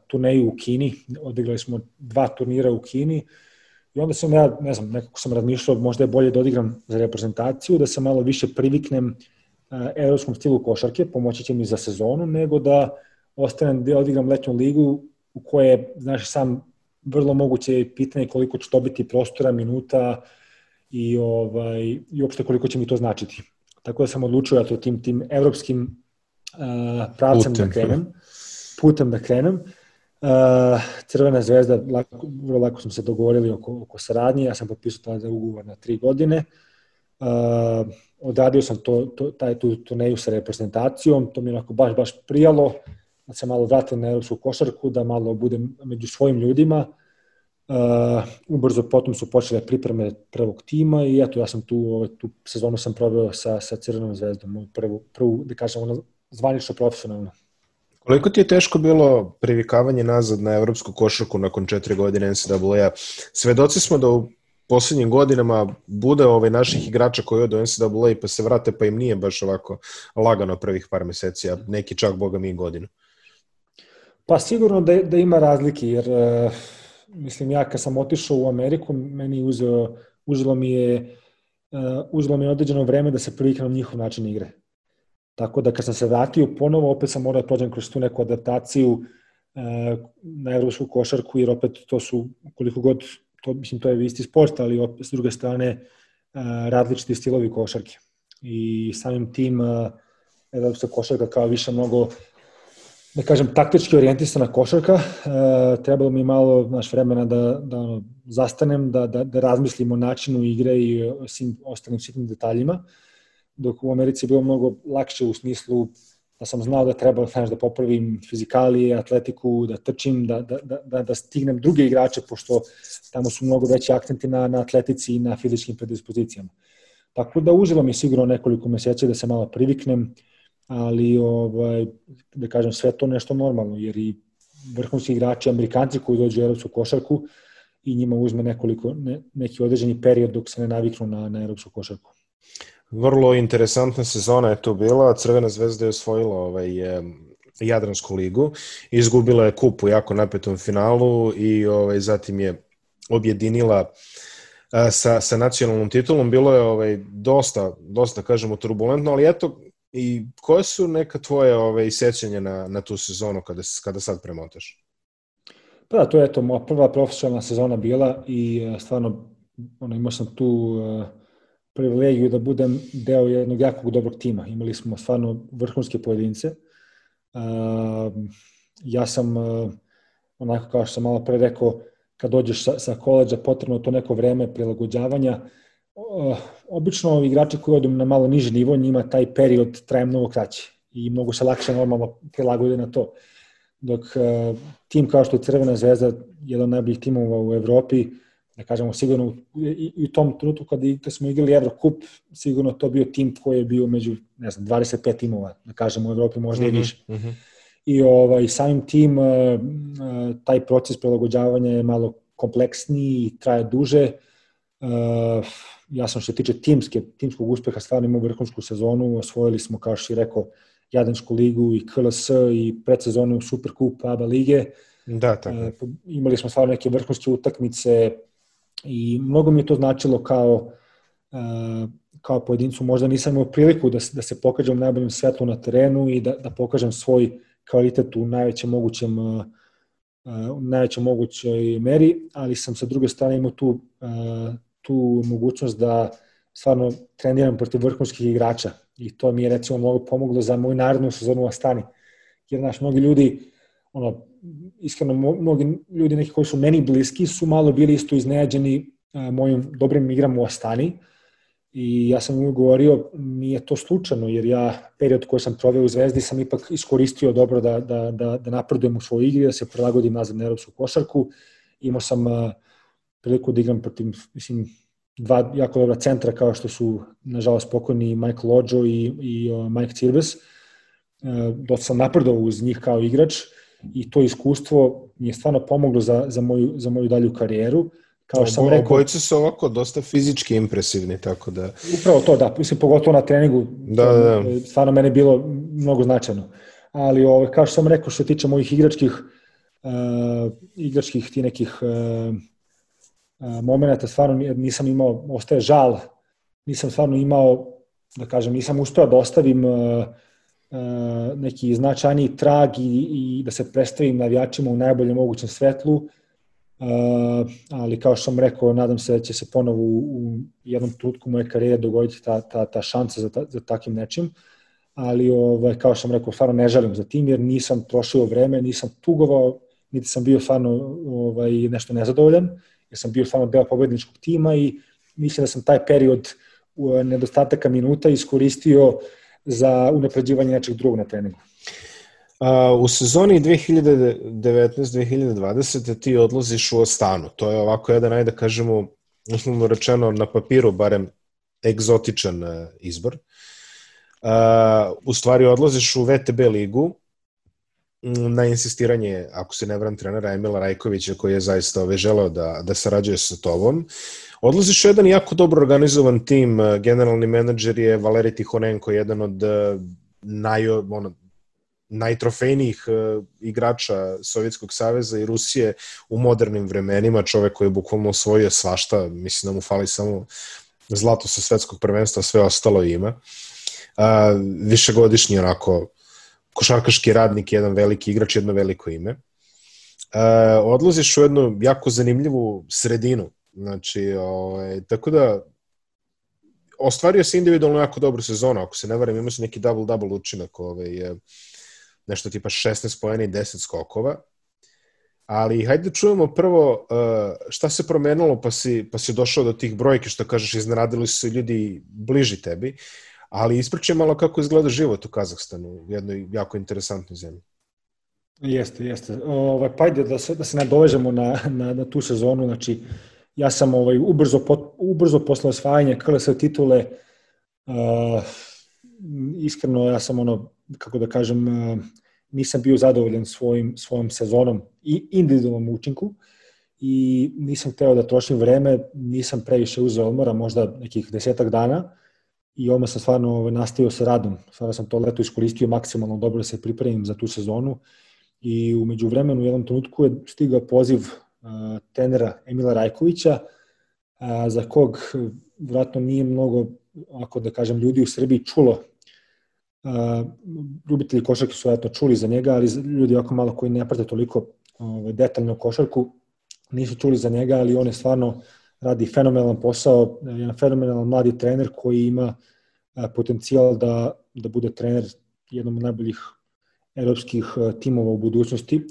turneju u Kini, odigrali smo dva turnira u Kini i onda sam ja, ne znam, nekako sam razmišljao, možda je bolje da odigram za reprezentaciju, da se malo više priviknem uh, evropskom stilu košarke, pomoći će mi za sezonu, nego da ostanem da odigram letnju ligu u koje, znaš, sam vrlo moguće je pitanje koliko će dobiti prostora, minuta i, ovaj, i uopšte koliko će mi to značiti. Tako da sam odlučio da to tim, tim evropskim uh, pravcem da putem. da krenem, putem da krenem. Uh, Crvena zvezda, lako, vrlo lako smo se dogovorili oko, oko saradnje, ja sam potpisao tada ugovor na tri godine. Uh, odradio sam to, to, taj tu turneju sa reprezentacijom, to mi je onako baš, baš prijalo da se malo vratim na evropsku košarku, da malo budem među svojim ljudima. Uh, ubrzo potom su počele pripreme prvog tima i eto ja sam tu, ovaj, tu sezonu sam proveo sa, sa Crvenom zvezdom, prvu, prvu, da kažem, ono, zvanično profesionalno. Koliko ti je teško bilo privikavanje nazad na evropsku košarku nakon četiri godine NCAA-a? Svedoci smo da u poslednjim godinama bude ovaj naših igrača koji odu NCAA pa se vrate pa im nije baš ovako lagano prvih par meseci, a neki čak boga mi godinu. Pa sigurno da, da ima razlike, jer uh, mislim ja kad sam otišao u Ameriku, meni uzeo, uzelo mi je uh, uzelo mi je određeno vreme da se priviknem njihov način igre. Tako da kad sam se vratio ponovo, opet sam morao da prođem kroz tu neku adaptaciju uh, na evropsku košarku, jer opet to su, koliko god, to, mislim, to je isti sport, ali opet s druge strane uh, različiti stilovi košarke. I samim tim evropska košarka kao više mnogo da kažem, taktički orijentisana košarka. E, trebalo mi malo naš vremena da, da ono, zastanem, da, da, da razmislimo o načinu igre i o svim ostalim sitnim detaljima. Dok u Americi je bilo mnogo lakše u smislu da sam znao da treba znaš, da popravim fizikalije, atletiku, da trčim, da, da, da, da, da stignem druge igrače, pošto tamo su mnogo veći akcenti na, na atletici i na fizičkim predispozicijama. Tako da uzelo mi sigurno nekoliko meseci da se malo priviknem, uh, ali ovaj, da kažem sve to nešto normalno, jer i vrhunski igrači, amerikanci koji dođu u evropsku košarku i njima uzme nekoliko, ne, neki određeni period dok se ne naviknu na, na evropsku košarku. Vrlo interesantna sezona je to bila, Crvena zvezda je osvojila ovaj, Jadransku ligu, izgubila je kup u jako napetom finalu i ovaj, zatim je objedinila sa, sa nacionalnom titulom. Bilo je ovaj, dosta, dosta, kažemo, turbulentno, ali eto, I koje su neka tvoje ove, sećanja na, na tu sezonu kada, kada sad premotaš? Pa da, to je to moja prva profesionalna sezona bila i e, stvarno ono, imao sam tu uh, privilegiju da budem deo jednog jakog dobrog tima. Imali smo stvarno vrhunske pojedince. Uh, ja sam, uh, onako kao što sam malo pre rekao, kad dođeš sa, sa koleđa potrebno to neko vreme prilagođavanja, uh, obično igrači koji odu na malo niži nivo, njima taj period traje mnogo kraće i mnogo se lakše normalno prilagode na to. Dok uh, tim kao što je Crvena zvezda, jedan od najboljih timova u Evropi, da kažemo sigurno i, i u tom trenutku kada, kada smo igrali Evrokup, sigurno to bio tim koji je bio među, ne znam, 25 timova, da kažemo u Evropi možda mm -hmm, i više. Mm -hmm. I ovaj, samim tim uh, taj proces prilagođavanja je malo kompleksniji i traje duže. Uh, ja sam što se tiče timske, timskog uspeha stvarno imao vrhunsku sezonu, osvojili smo, kao što je rekao, Jadensku ligu i KLS i predsezonu Superkup ABA lige. Da, tako. E, imali smo stvarno neke vrhunske utakmice i mnogo mi je to značilo kao e, kao pojedincu možda nisam imao priliku da, da se pokažem u najboljem svetlu na terenu i da, da pokažem svoj kvalitet u najvećem mogućem uh, u najvećem mogućoj meri, ali sam sa druge strane imao tu, uh, tu mogućnost da stvarno treniram protiv vrhunskih igrača i to mi je recimo mnogo pomoglo za moju narednu sezonu u Astani. Jer, znaš, mnogi ljudi, ono, iskreno, mnogi ljudi neki koji su meni bliski su malo bili isto iznenađeni mojim dobrim igram u Astani, I ja sam mu govorio, nije to slučajno, jer ja period koji sam proveo u Zvezdi sam ipak iskoristio dobro da, da, da, da napredujem u svojoj igri, da se prilagodim nazad na evropsku košarku. Imao sam uh, priliku da igram protiv, mislim, dva jako dobra centra kao što su, nažalost, pokojni Michael Ođo i, i uh, Mike Cirbes. Uh, dosta sam napredovao uz njih kao igrač i to iskustvo mi je stvarno pomoglo za, za, moju, za moju dalju karijeru. Kao što sam rekao... Obojice su ovako dosta fizički impresivni, tako da... Upravo to, da, mislim, pogotovo na treningu, da, da. da. stvarno mene bilo mnogo značajno. Ali, ove, kao što sam rekao, što se tiče mojih igračkih, uh, igračkih ti nekih uh, momenta, stvarno nisam imao, ostaje žal, nisam stvarno imao, da kažem, nisam uspeo da ostavim uh, uh, neki značajni trag i, i da se predstavim navijačima u najboljem mogućem svetlu, Uh, ali kao što sam rekao, nadam se da će se ponovo u, u jednom trutku moje karijere dogoditi ta, ta, ta šansa za, ta, za takim nečim, ali ovaj, kao što sam rekao, stvarno ne želim za tim jer nisam trošio vreme, nisam tugovao, niti sam bio stvarno ovaj, nešto nezadovoljan, jer sam bio stvarno deo pobedničkog tima i mislim da sam taj period nedostataka minuta iskoristio za unapređivanje nečeg drugog na treningu. A, u sezoni 2019-2020 ti odlaziš u Ostanu. To je ovako jedan, ajde da kažemo, uslovno rečeno na papiru, barem egzotičan uh, izbor. Uh, u stvari odlaziš u VTB ligu na insistiranje, ako se ne vram, trenera Emila Rajkovića koji je zaista ove želeo da, da sarađuje sa tobom. Odlaziš u jedan jako dobro organizovan tim, generalni menadžer je Valeri Tihonenko, jedan od naj, ono, najtrofejnijih uh, igrača Sovjetskog saveza i Rusije u modernim vremenima, čovek koji je bukvalno osvojio svašta, mislim da mu fali samo zlato sa svetskog prvenstva, sve ostalo ima. Uh, višegodišnji onako košarkaški radnik, jedan veliki igrač, jedno veliko ime. Uh, odlaziš u jednu jako zanimljivu sredinu, znači, ovaj, tako da ostvario se individualno jako dobru sezonu, ako se ne varam, imao se neki double-double učinak ovaj, nešto tipa 16 pojena i 10 skokova. Ali hajde da čujemo prvo uh, šta se promenilo pa si, pa si došao do tih brojke, što kažeš, iznenadili su ljudi bliži tebi, ali ispričaj malo kako izgleda život u Kazahstanu, jednoj jako interesantnoj zemlji. Jeste, jeste. Ovaj, pa ajde da se, da se nadovežemo na, na, na tu sezonu, znači ja sam ovaj, ubrzo, pot, ubrzo posle osvajanja KLS titule uh, iskreno ja sam ono, kako da kažem, uh, nisam bio zadovoljan svojim, svojom sezonom i individualnom učinku i nisam hteo da trošim vreme, nisam previše uzeo odmora, možda nekih desetak dana i odmah sam stvarno ovaj, nastavio sa radom. Stvarno sam to leto iskoristio maksimalno dobro da se pripremim za tu sezonu i umeđu vremenu u jednom trenutku je stigao poziv tenera Emila Rajkovića, za kog vratno nije mnogo, ako da kažem, ljudi u Srbiji čulo ljubitelji košarke su eto čuli za njega, ali ljudi jako malo koji ne prate toliko ovaj, detaljno košarku nisu čuli za njega, ali on je stvarno radi fenomenalan posao, jedan fenomenalan mladi trener koji ima uh, potencijal da, da bude trener jednom od najboljih evropskih uh, timova u budućnosti.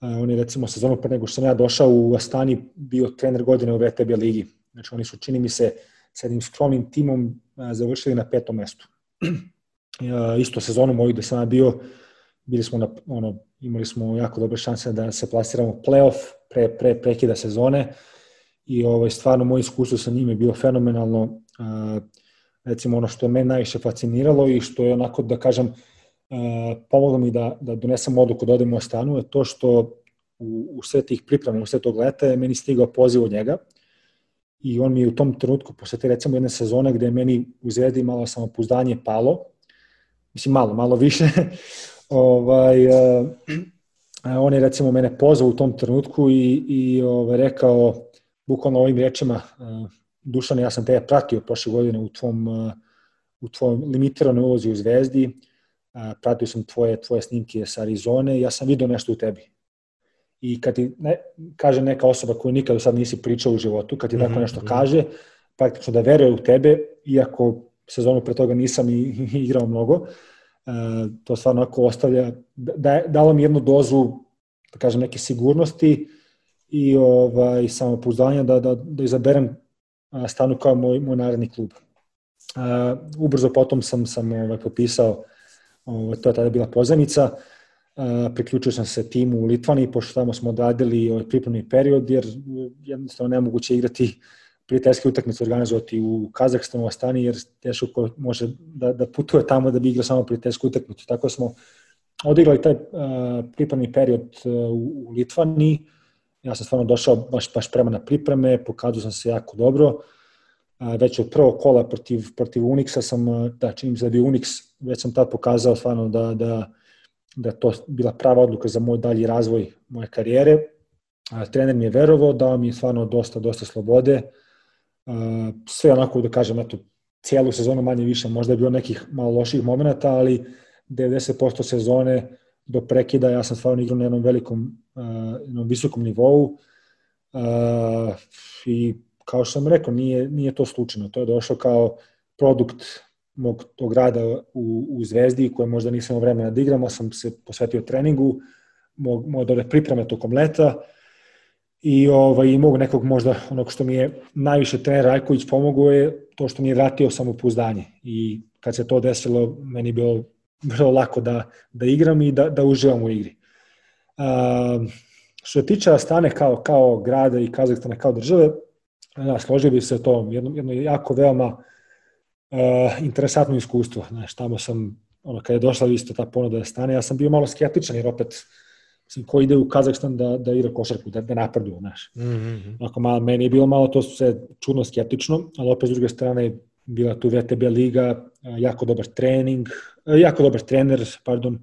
On je recimo sezonu pre nego što sam ja došao u Astani bio trener godine u VTB ligi. Znači oni su čini mi se sa jednim skromnim timom završili na petom mestu. isto sezonu moju gde sam bio, bili smo na, ono, imali smo jako dobre šanse da se plasiramo u playoff pre, pre prekida sezone i ovaj, stvarno moje iskustvo sa njim je bilo fenomenalno. Recimo ono što je mene najviše fasciniralo i što je onako da kažem pomoglo mi da, da donesem odluku da odem u Ostanu je to što u, u sve tih priprema, u sve tog leta je meni stigao poziv od njega i on mi je u tom trenutku, posle te recimo jedne sezone gde je meni u Zvezdi malo samopouzdanje palo, mislim malo, malo više, ovaj, uh, on je recimo mene pozvao u tom trenutku i, i ovaj, rekao, bukvalno ovim rečima, uh, Dušan, ja sam te pratio prošle godine u tvom, uh, u tvom limitiranoj ulozi u Zvezdi, uh, pratio sam tvoje, tvoje snimke sa Arizone ja sam video nešto u tebi. I kad ti ne, kaže neka osoba koju nikad do sad nisi pričao u životu, kad ti mm -hmm. tako mhm, nešto mhm. kaže, praktično da veruje u tebe, iako sezonu pre toga nisam i, i igrao mnogo, uh, to stvarno ako ostavlja, da, dalo mi jednu dozu, da kažem, neke sigurnosti i ovaj, samopouzdanja da, da, da izaberem stanu kao moj, moj naredni klub. Uh, ubrzo potom sam, sam ovaj, popisao, ovaj, to je tada bila pozajmica, uh, priključio sam se timu u Litvani, pošto tamo smo odradili ovaj pripremni period, jer jednostavno nemoguće igrati prijateljske utakmice organizovati u Kazahstanu, Astani, jer teško može da, da putuje tamo da bi igrao samo prijateljsku utakmicu. Tako smo odigrali taj uh, pripremni period uh, u, u Litvani, ja sam stvarno došao baš, baš prema na pripreme, pokazao sam se jako dobro, već od prvog kola protiv, protiv Unixa sam, da činim se da bi Unix, već sam tad pokazao stvarno da, da, da to bila prava odluka za moj dalji razvoj moje karijere. Trener mi je verovao, dao mi je stvarno dosta, dosta slobode, sve onako da kažem, eto, cijelu sezonu manje više, možda je bilo nekih malo loših momenta, ali 90% sezone do prekida ja sam stvarno igrao na jednom velikom, uh, jednom visokom nivou uh, i kao što sam rekao, nije, nije to slučajno, to je došlo kao produkt mog tog rada u, u Zvezdi koje možda nisam imao vremena da igram, sam se posvetio treningu, mog, moje dobre pripreme tokom leta, i ovaj, i mogu nekog možda onog što mi je najviše trener Rajković pomogao je to što mi je vratio samopouzdanje. I kad se to desilo meni je bilo vrlo lako da, da igram i da, da uživam u igri. A, što se tiče Astane kao, kao grada i Kazahstana kao države, da, složio bi se to jedno, jedno jako veoma uh, interesantno iskustvo. Znaš, tamo sam, ono, kada je došla isto ta ponuda da stane, ja sam bio malo skeptičan jer opet uh, Mislim, ko ide u Kazahstan da, da igra košarku, da, da napreduje, znaš. Mm -hmm. Ako malo, meni je bilo malo to sve čudno skeptično, ali opet s druge strane bila tu VTB liga, jako dobar trening, jako dobar trener, pardon,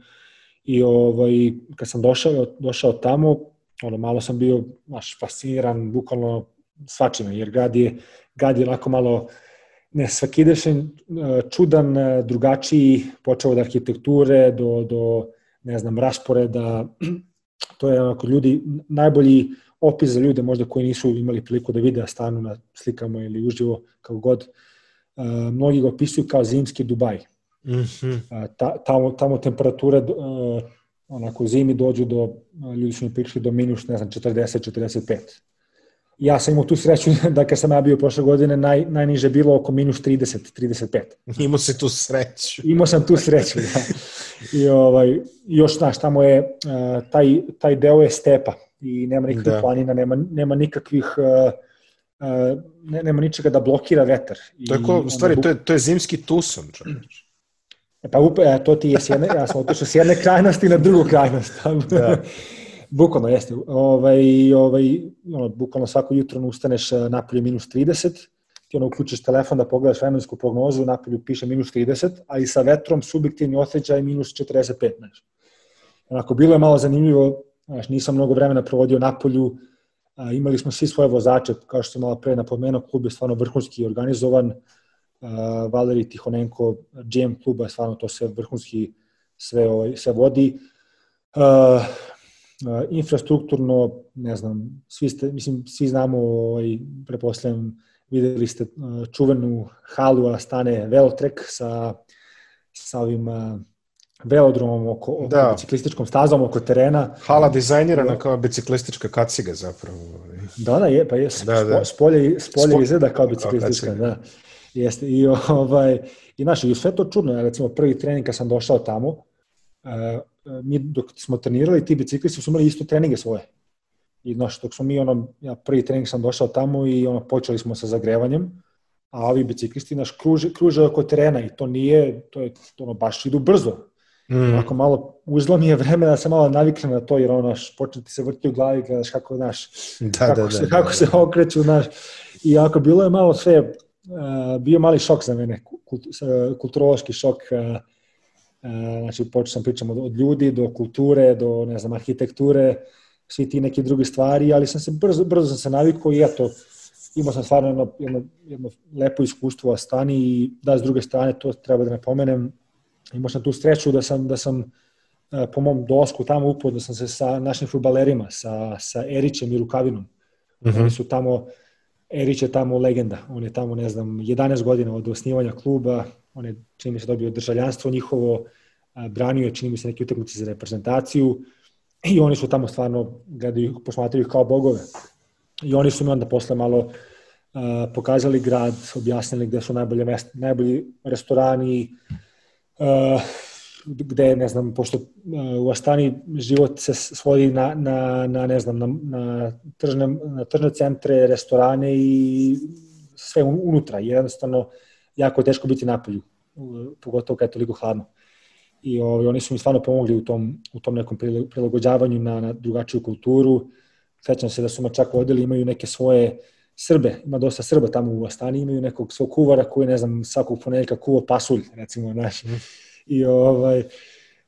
i ovaj, kad sam došao, došao tamo, ono, malo sam bio baš fasciniran, bukvalno svačime, jer grad je, grad je onako malo ne svakidešen, čudan, drugačiji, počeo od arhitekture do, do ne znam, rasporeda, to je onako ljudi, najbolji opis za ljude možda koji nisu imali priliku da vide stanu na slikama ili uživo, kao god. Uh, mnogi ga opisuju kao zimski Dubaj. Mm -hmm. ta, tamo, tamo temperature uh, onako zimi dođu do, ljudi su mi pričali do minus, ne znam, 40-45 ja sam imao tu sreću da kad sam ja bio prošle godine, naj, najniže bilo oko minus 30-35. Imao se tu sreću. Imao sam tu sreću, da. I ovaj, još, znaš, tamo je, uh, taj, taj deo je stepa i nema nikakvih da. planina, nema, nema nikakvih, uh, ne, nema ničega da blokira vetar. To je, ko, u stvari, to je, to je zimski tuson, čovječ. E pa upe, to ti je s jedne, ja sam otišao s jedne krajnosti na drugu krajnost. da. Bukvalno jeste. Ovaj, ovaj, ono, bukvalno svako jutro ustaneš napolje minus 30, ti ono uključiš telefon da pogledaš vremensku prognozu, napolju piše minus 30, a i sa vetrom subjektivni osjećaj minus 45. Znaš. Onako, bilo je malo zanimljivo, znaš, nisam mnogo vremena provodio napolju, a, imali smo svi svoje vozače, kao što sam malo pre napomenuo, klub je stvarno vrhunski organizovan, Valeri Tihonenko, GM kluba stvarno to sve vrhunski sve, ovaj, sve vodi. Infrastrukturno, ne znam, svi, ste, mislim, svi znamo, ovaj, preposledam, videli ste čuvenu halu, a stane Velotrek sa, sa ovim velodromom oko, oko da. biciklističkom stazom oko terena. Hala dizajnirana da. kao biciklistička kaciga zapravo. Da, da, je, pa je, da, da. spolje, spolje Spo... izgleda kao biciklistička, kao da. Jeste, i, ovaj, i znaš, i sve to čudno, recimo prvi trening kad sam došao tamo, mi dok smo trenirali, ti biciklisti su imali isto treninge svoje. I znaš, dok smo mi, ono, ja prvi trening sam došao tamo i ono, počeli smo sa zagrevanjem, a ovi biciklisti naš kruže, kruže oko terena i to nije, to je, to ono, baš idu brzo. Mm. Ako malo, uzlo mi je vreme da se malo navikne na to, jer ono, naš, početi se vrti u glavi, gledaš kako, naš, da, kako, da, se, da, kako da, se okreću, naš, I ako bilo je malo sve, bio mali šok za mene, kulturološki šok, znači počeo sam pričam od, od ljudi do kulture, do ne znam, arhitekture, svi ti neki drugi stvari, ali sam se brzo, brzo sam se navikao i eto, imao sam stvarno jedno, jedno, jedno lepo iskustvo u Astani i da, s druge strane, to treba da napomenem, imao sam tu sreću da sam, da sam e, po mom dosku tamo upoznao sam se sa našim futbalerima, sa, sa Erićem i Rukavinom. Uh mhm. -huh. Oni su tamo, Erić je tamo legenda, on je tamo, ne znam, 11 godina od osnivanja kluba, on je, čini mi se, dobio državljanstvo njihovo, branio je, čini mi se, neke utakmice za reprezentaciju i oni su tamo stvarno gledaju, posmatraju kao bogove. I oni su mi onda posle malo uh, pokazali grad, objasnili gde su najbolje mesta, najbolji restorani, uh, gde, ne znam, pošto uh, u Astani život se svodi na, na, na ne znam, na, na, tržne, na tržne centre, restorane i sve unutra. Jednostavno, jako je teško biti napolju, pogotovo kad je toliko hladno. I ovaj, oni su mi stvarno pomogli u tom, u tom nekom prilagođavanju na, na drugačiju kulturu. Sećam se da su me čak vodili, imaju neke svoje Srbe, ima dosta Srba tamo u Astani, imaju nekog svog kuvara koji, ne znam, svakog ponedeljka kuva pasulj, recimo, naš. Mm. I, ovaj,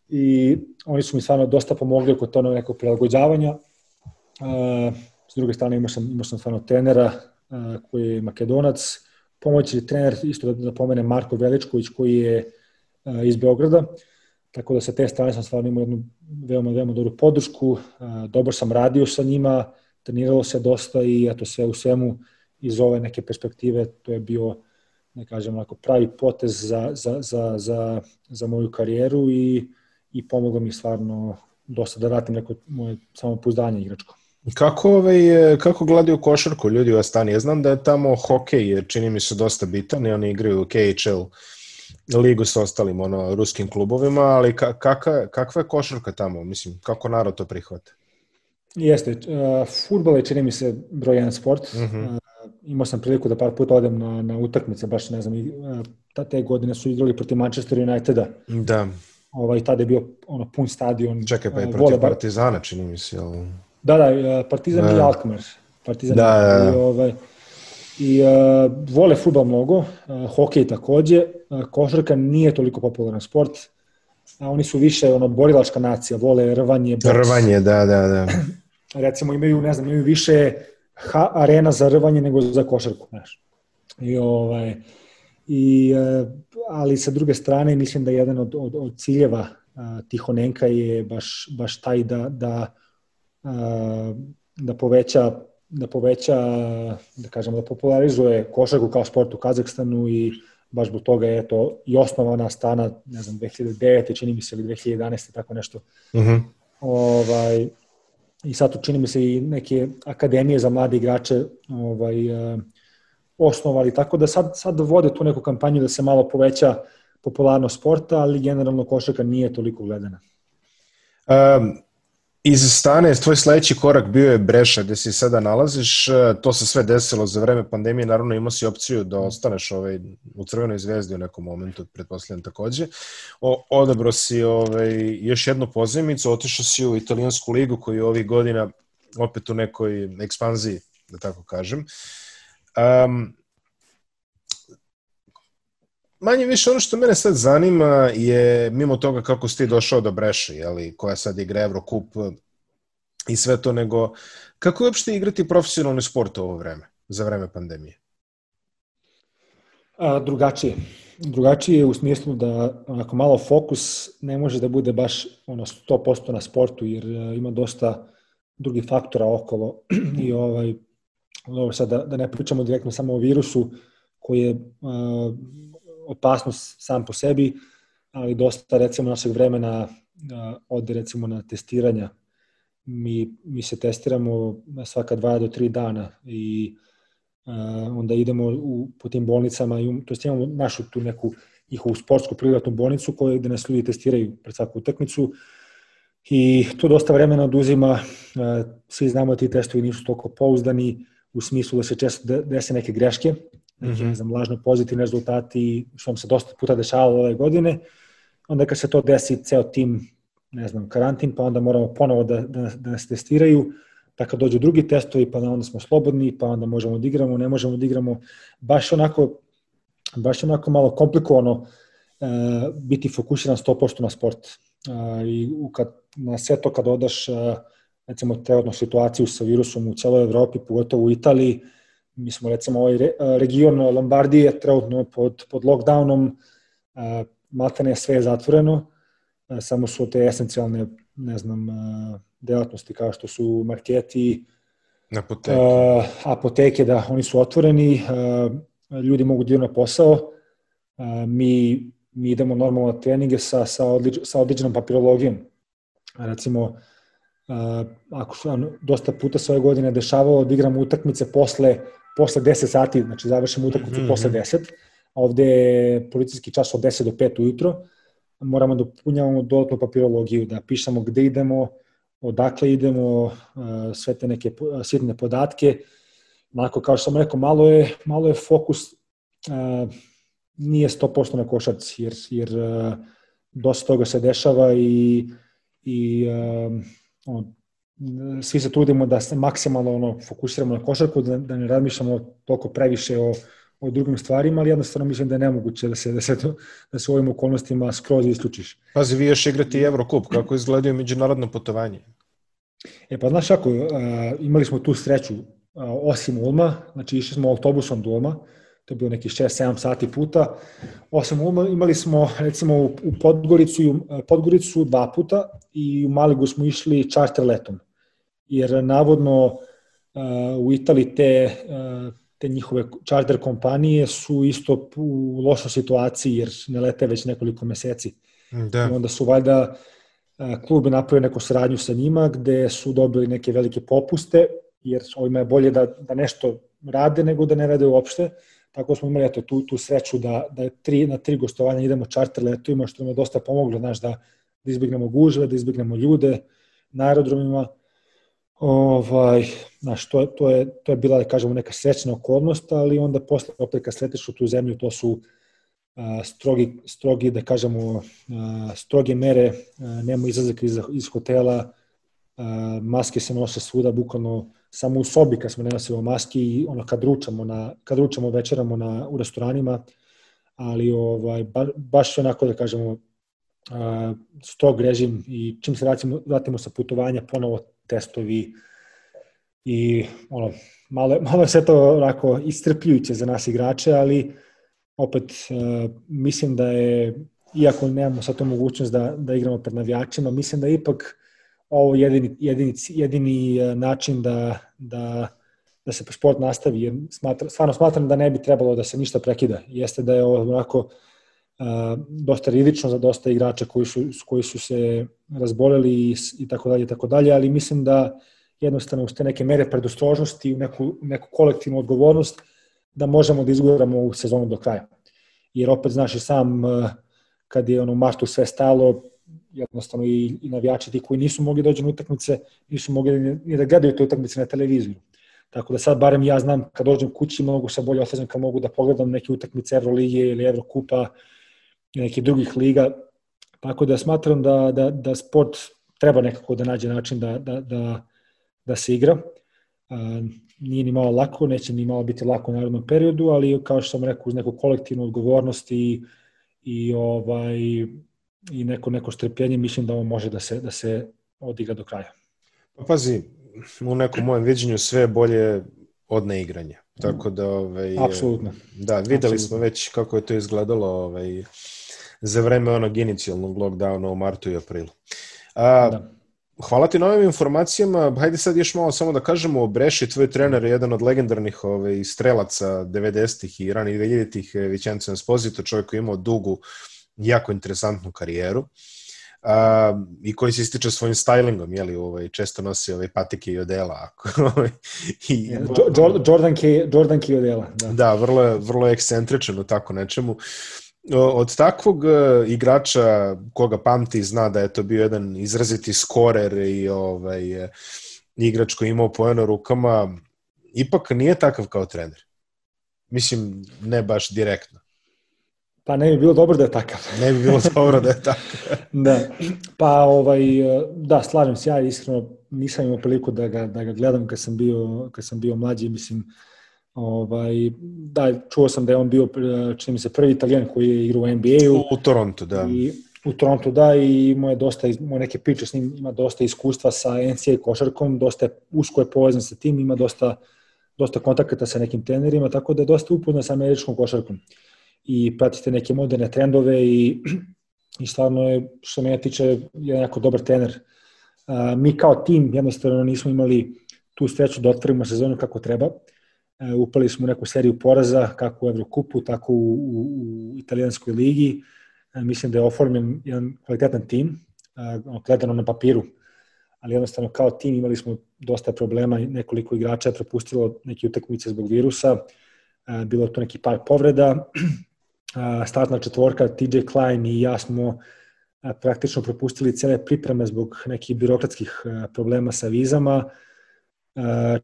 I oni su mi stvarno dosta pomogli oko to nekog prilagođavanja. Uh, s druge strane imao sam, imao sam stvarno trenera uh, koji je makedonac, pomoćni trener, isto da, da pomene Marko Veličković koji je uh, iz Beograda. Tako da sa te strane sam stvarno imao jednu veoma, veoma dobru podršku, uh, dobro sam radio sa njima, treniralo se dosta i eto sve u svemu iz ove neke perspektive to je bio ne kažem onako pravi potez za, za, za, za, za moju karijeru i, i pomoglo mi stvarno dosta da vratim neko moje samopouzdanje igračko. Kako, ovaj, kako gledaju košarku ljudi u Astani? Ja znam da je tamo hokej, jer čini mi se dosta bitan i oni igraju KHL ligu sa ostalim ono, ruskim klubovima, ali ka, kaka, kakva je košarka tamo? Mislim, kako narod to prihvata? Jeste, uh, futbol je čini mi se broj jedan sport. Uh -huh. uh, imao sam priliku da par puta odem na, na utakmice, baš ne znam, uh, te godine su igrali protiv Manchester Uniteda. Da. Ovaj, tada je bio ono, pun stadion. Čekaj, pa je protiv vole, Partizana, čini mi se. Ali... Da, da, Partizan da. i Alkmaar. Partizan da, da, da. I, ovaj, i uh, vole futbol mnogo, uh, hokej takođe, uh, košarka nije toliko popularan sport, a oni su više ono borilačka nacija, vole rvanje, boks. Rvanje, da, da, da. recimo imaju, ne znam, imaju više ha, arena za rvanje nego za košarku, znaš. I ovaj, i, e, ali sa druge strane mislim da jedan od, od, od ciljeva a, Tihonenka je baš, baš taj da, da, a, da poveća da poveća, da kažem, da popularizuje košarku kao sport u Kazahstanu i baš zbog toga je to i osnovana stana, ne znam, 2009. čini mi se ili 2011. tako nešto. Uh mhm. -huh. ovaj, i sad tu čini mi se i neke akademije za mlade igrače ovaj, uh, osnovali, tako da sad, sad vode tu neku kampanju da se malo poveća popularnost sporta, ali generalno košarka nije toliko gledana. Um, iz Stane, tvoj sledeći korak bio je Breša, gde se sada nalaziš, e, to se sve desilo za vreme pandemije, naravno imao si opciju da ostaneš ovaj, u Crvenoj zvezdi u nekom momentu, pretpostavljam takođe. O, odabro si ovaj, još jednu pozemicu, otišao si u italijansku ligu koju je ovih godina opet u nekoj ekspanziji, da tako kažem. Um, manje više ono što mene sad zanima je, mimo toga kako si ti došao do Breše, jeli, koja sad igra Eurocup i sve to, nego kako je uopšte igrati profesionalni sport u ovo vreme, za vreme pandemije? A, drugačije. Drugačije u smislu da onako malo fokus ne može da bude baš ono 100% na sportu jer a, ima dosta drugih faktora okolo i ovaj ovo sad da, da ne pričamo direktno samo o virusu koji je a, opasnost sam po sebi, ali dosta recimo našeg vremena ode recimo na testiranja. Mi, mi se testiramo svaka dva do tri dana i onda idemo u, po tim bolnicama, i, to imamo našu tu neku njihovu sportsku privatnu bolnicu koju, gde nas ljudi testiraju pred svaku utakmicu i to dosta vremena oduzima, svi znamo da ti testovi nisu toliko pouzdani, u smislu da se često dese neke greške, neki, mm -hmm. ne znam, lažno pozitivni rezultati, što vam se dosta puta dešavalo ove godine, onda kad se to desi ceo tim, ne znam, karantin, pa onda moramo ponovo da, da, da nas testiraju, pa kad dođu drugi testovi, pa onda smo slobodni, pa onda možemo da igramo, ne možemo da igramo. Baš onako, baš onako malo komplikovano e, biti fokusiran 100% na sport. E, I kad, na sve to kad odaš, e, recimo, trenutnu situaciju sa virusom u celoj Evropi, pogotovo u Italiji, mi smo recimo ovaj re, region Lombardije trenutno pod, pod lockdownom, e, maltene sve je zatvoreno, samo su te esencijalne, ne znam, delatnosti kao što su marketi, apoteke. Apoteke, da, oni su otvoreni, ljudi mogu da na posao, mi, mi idemo normalno na treninge sa, sa, odlič, sa odličnom papirologijom. Recimo, ako su, dosta puta sve godine dešavalo da igramo utakmice posle, posle 10 sati, znači završimo utakmicu mm -hmm. posle 10, a ovde je policijski čas od 10 do 5 ujutro, moramo da punjavamo dodatnu papirologiju, da pišemo gde idemo, odakle idemo, sve te neke sitne podatke. Onako, kao što sam rekao, malo je, malo je fokus, nije 100% na košarci, jer, jer dosta toga se dešava i, i on, svi se trudimo da se maksimalno ono, fokusiramo na košarku, da, da ne razmišljamo toliko previše o, o drugim stvarima, ali jednostavno mislim da je nemoguće da se, da se, to, da se u ovim okolnostima skroz isključiš. Pazi, vi još igrati Evrokup, kako izgledaju međunarodno putovanje? E pa znaš kako, uh, imali smo tu sreću, osim Ulma, znači išli smo autobusom do Ulma, to je bilo neki 6-7 sati puta, osim Ulma imali smo recimo u, Podgoricu, u Podgoricu dva puta i u Maligu smo išli čarter letom, jer navodno u Italiji te te njihove charter kompanije su isto u lošoj situaciji jer ne lete već nekoliko meseci. Da. I onda su valjda klub je napravio neku saradnju sa njima gde su dobili neke velike popuste jer ovima je bolje da, da nešto rade nego da ne rade uopšte. Tako smo imali eto, tu, tu sreću da, da tri, na tri gostovanja idemo čarter letovima što nam je dosta pomoglo znaš, da, da izbjegnemo gužve, da izbjegnemo ljude na aerodromima Ovaj, znaš, to, to, je, to je bila, da kažemo, neka srećna okolnost, ali onda posle opet kad sletiš u tu zemlju, to su a, strogi, strogi, da kažemo, a, stroge mere, a, nema izlazaka iz, iz hotela, a, maske se nose svuda, bukvalno samo u sobi kad smo ne nosimo maske i ono kad ručamo, na, kad ručamo večeramo na, u restoranima, ali ovaj, ba, baš onako da kažemo, a, strog režim i čim se vratimo, vratimo sa putovanja ponovo testovi i ono, malo, malo je sve to onako istrpljujuće za nas igrače, ali opet uh, mislim da je, iako nemamo sad to mogućnost da, da igramo pred navijačima, mislim da ipak ovo jedini, jedini, jedini e, način da, da, da se sport nastavi, jer smatra, stvarno smatram da ne bi trebalo da se ništa prekida. Jeste da je ovo onako uh, dosta rizično za dosta igrača koji su, koji su se razboleli i, i tako dalje, tako dalje, ali mislim da jednostavno uz te neke mere predostrožnosti, neku, neku kolektivnu odgovornost, da možemo da izgledamo u sezonu do kraja. Jer opet, znaš i sam, kad je ono maštu sve stalo, jednostavno i, i navijači ti koji nisu mogli dođu na utakmice, nisu mogli ni, da gledaju te utakmice na televiziju. Tako da sad barem ja znam kad dođem kući mogu se bolje osjećam kad mogu da pogledam neke utakmice Evrolige ili Evrokupa i nekih drugih liga Tako da smatram da, da, da sport treba nekako da nađe način da, da, da, da se igra. Nije ni malo lako, neće ni malo biti lako u narodnom periodu, ali kao što sam rekao, uz neku kolektivnu odgovornost i, i, ovaj, i neko, neko strpljenje, mislim da ovo može da se, da se odigra do kraja. Pa pazi, u nekom mojem viđenju sve je bolje od neigranja. Tako da, ovaj, Apsolutno. Da, videli Apsolutno. smo već kako je to izgledalo ovaj, za vreme onog inicijalnog lockdowna u martu i aprilu. A, da. Hvala ti na ovim informacijama. Hajde sad još malo samo da kažemo o Breši, tvoj trener je jedan od legendarnih ovaj, strelaca 90-ih i ranih 2000-ih, eh, Vicenzo Esposito, čovjek koji je imao dugu, jako interesantnu karijeru. Uh, i koji se ističe svojim stylingom, jeli, ovaj, često nosi ovaj, patike i odela. Ovaj, I, Jordan, K, Jordan K odela. Da, da vrlo, je, vrlo je ekscentričan u tako nečemu. Uh, od takvog e, igrača koga pamti zna da je to bio jedan izraziti skorer i ovaj, e, igrač koji imao pojeno rukama, ipak nije takav kao trener. Mislim, ne baš direktno. Pa ne bi bilo dobro da je takav. ne bi bilo dobro da je takav. da. Pa ovaj, e, da, slažem se ja iskreno nisam imao priliku da ga, da ga gledam kad sam bio, kad sam bio mlađi, mislim, Ovaj, da, čuo sam da je on bio, čini mi se, prvi italijan koji je igrao u NBA-u. U, u Toronto, da. I, u Toronto, da, i imao je dosta, imao neke priče s njim, ima dosta iskustva sa NCAA košarkom, dosta je usko je povezan sa tim, ima dosta, dosta kontakata sa nekim trenerima, tako da je dosta upoznan sa američkom košarkom. I pratite neke moderne trendove i, i stvarno je, što me tiče, je jako dobar trener. A, mi kao tim jednostavno nismo imali tu sreću da otvorimo sezonu kako treba. E, upali smo u neku seriju poraza, kako u Evrokupu, tako u, u, u italijanskoj ligi. E, mislim da je oformljen jedan kvalitetan tim, e, gledano na papiru, ali jednostavno kao tim imali smo dosta problema, nekoliko igrača je propustilo neke utakmice zbog virusa, bilo to neki par povreda, startna četvorka TJ Klein i ja smo praktično propustili cele pripreme zbog nekih birokratskih problema sa vizama,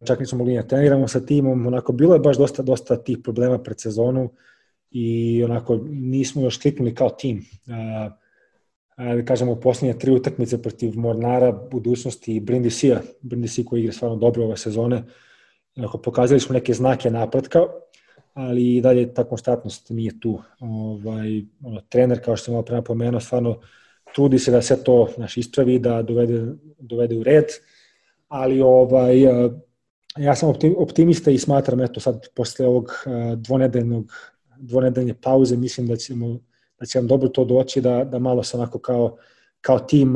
čak nismo mogli da treniramo sa timom, onako bilo je baš dosta, dosta tih problema pred sezonu i onako nismo još kliknuli kao tim. da kažemo, posljednje tri utakmice protiv Mornara, budućnosti i Brindisija, Brindisi koji igra stvarno dobro ove sezone, onako, pokazali smo neke znake napretka, ali i dalje ta konstantnost nije tu. Ovaj, ono, trener, kao što sam malo pre napomenuo, stvarno trudi se da se to naš, ispravi, da dovede, dovede u red, uh, ali ovaj, ja sam optimista i smatram, eto sad, posle ovog dvonedeljnog, dvonedeljne pauze, mislim da ćemo da će vam dobro to doći, da, da malo se onako kao, kao tim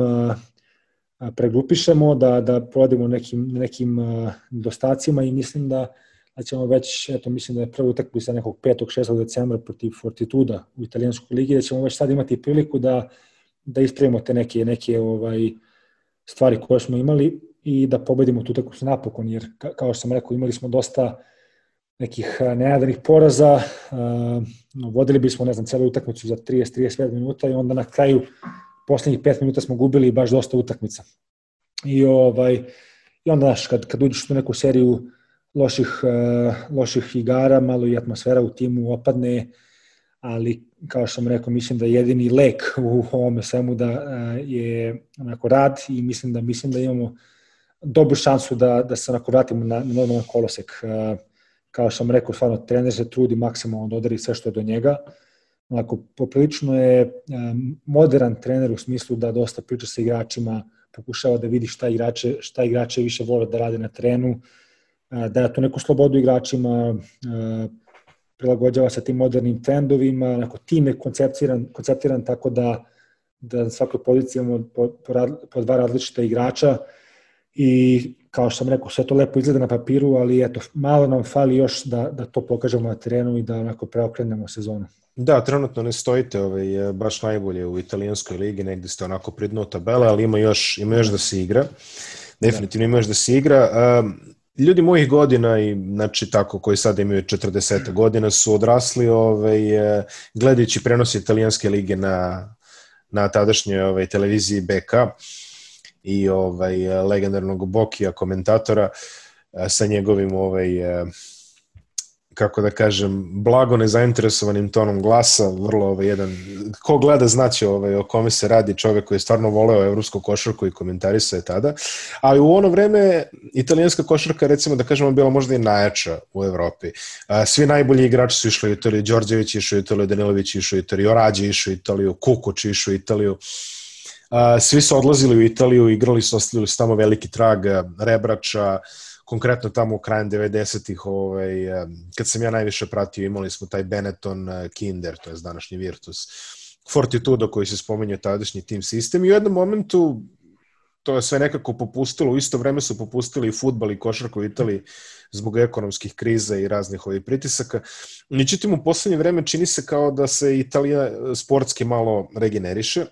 pregrupišemo, da, da provodimo nekim, nekim dostacima i mislim da, da ćemo već, eto, mislim da je prva utakmica nekog 5. 6. decembra protiv Fortituda u italijanskoj ligi, da ćemo već sad imati priliku da, da ispravimo te neke, neke ovaj, stvari koje smo imali i da pobedimo tu utakmicu napokon, jer kao što sam rekao, imali smo dosta nekih nenadanih poraza, no, vodili bismo, ne znam, celu utakmicu za 30-35 minuta i onda na kraju poslednjih 5 minuta smo gubili baš dosta utakmica. I, ovaj, i onda, znaš, kad, kad uđeš u neku seriju loših, loših igara, malo i atmosfera u timu opadne, ali kao što sam rekao, mislim da je jedini lek u ovome svemu da je onako rad i mislim da mislim da imamo dobru šansu da, da se onako vratimo na, na normalan kolosek. Uh, kao što sam rekao, stvarno, trener se trudi maksimalno da odari sve što je do njega. Onako, poprilično je um, modern trener u smislu da dosta priča sa igračima, pokušava da vidi šta igrače, šta igrače više vole da rade na trenu, uh, da je to neku slobodu igračima, prilagođava sa tim modernim trendovima, onako, tim je konceptiran, konceptiran tako da, da na svakoj poziciji imamo po, po, po dva različita igrača, i kao što sam rekao, sve to lepo izgleda na papiru, ali eto, malo nam fali još da, da to pokažemo na terenu i da onako preokrenemo sezonu. Da, trenutno ne stojite ovaj, baš najbolje u italijanskoj ligi, negde ste onako pri dnu tabele, ali ima još, ima još da se igra. Definitivno ima još da se igra. Ljudi mojih godina i znači tako koji sada imaju 40 godina su odrasli ovaj gledajući prenos italijanske lige na na tadašnjoj ovaj televiziji BK i ovaj legendarnog Bokija komentatora e, sa njegovim ovaj e, kako da kažem, blago nezainteresovanim tonom glasa, vrlo ovaj, jedan, ko gleda znaće ovaj, o kome se radi čovek koji je stvarno voleo evropsku košarku i komentarisao je tada, ali u ono vreme italijanska košarka, recimo da kažemo, bila možda i najjača u Evropi. Svi najbolji igrači su išli u Italiju, Đorđević išao u Italiju, Danilović išao u Italiju, Rađe išao u Italiju, Kukuć išao u Italiju, svi su odlazili u Italiju, igrali su, ostavili su tamo veliki trag Rebrača, konkretno tamo u krajem 90-ih, ovaj, kad sam ja najviše pratio, imali smo taj Benetton Kinder, to je današnji Virtus, Fortitudo koji se spomenio tadašnji tim sistem. I u jednom momentu to je sve nekako popustilo, u isto vreme su popustili i futbal i košarka u Italiji zbog ekonomskih kriza i raznih ovih pritisaka. Međutim, u poslednje vreme čini se kao da se Italija sportski malo regeneriše,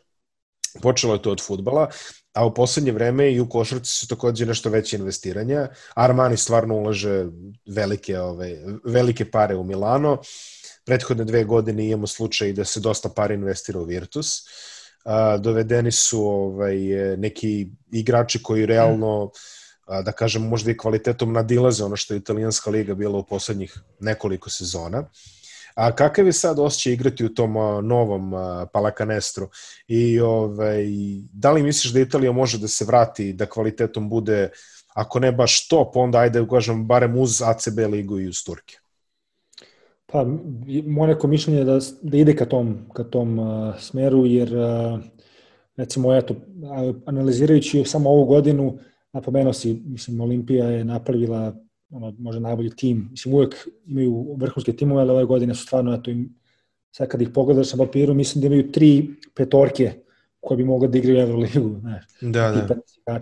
Počelo je to od futbala, a u poslednje vreme i u košarci su takođe nešto veće investiranja. Armani stvarno ulaže velike, ove, velike pare u Milano. Prethodne dve godine imamo slučaj da se dosta para investira u Virtus. A, dovedeni su ovaj, neki igrači koji realno da kažem možda i kvalitetom nadilaze ono što je italijanska liga bila u poslednjih nekoliko sezona. A kakav je sad osjećaj igrati u tom novom Palacanestru? I ovaj, da li misliš da Italija može da se vrati, da kvalitetom bude, ako ne baš top, onda ajde, kažem, barem uz ACB ligu i uz Turke? Pa, moje neko mišljenje je da, da ide ka tom, ka tom uh, smeru, jer uh, recimo, eto, analizirajući samo ovu godinu, napomenuo si, mislim, Olimpija je napravila ono, možda najbolji tim. Mislim, uvek imaju vrhunske timove, ali ove godine su stvarno, eto, im, sad kad ih pogledaš na papiru, mislim da imaju tri petorke koje bi mogli da igraju Euroligu. Ne, da, da.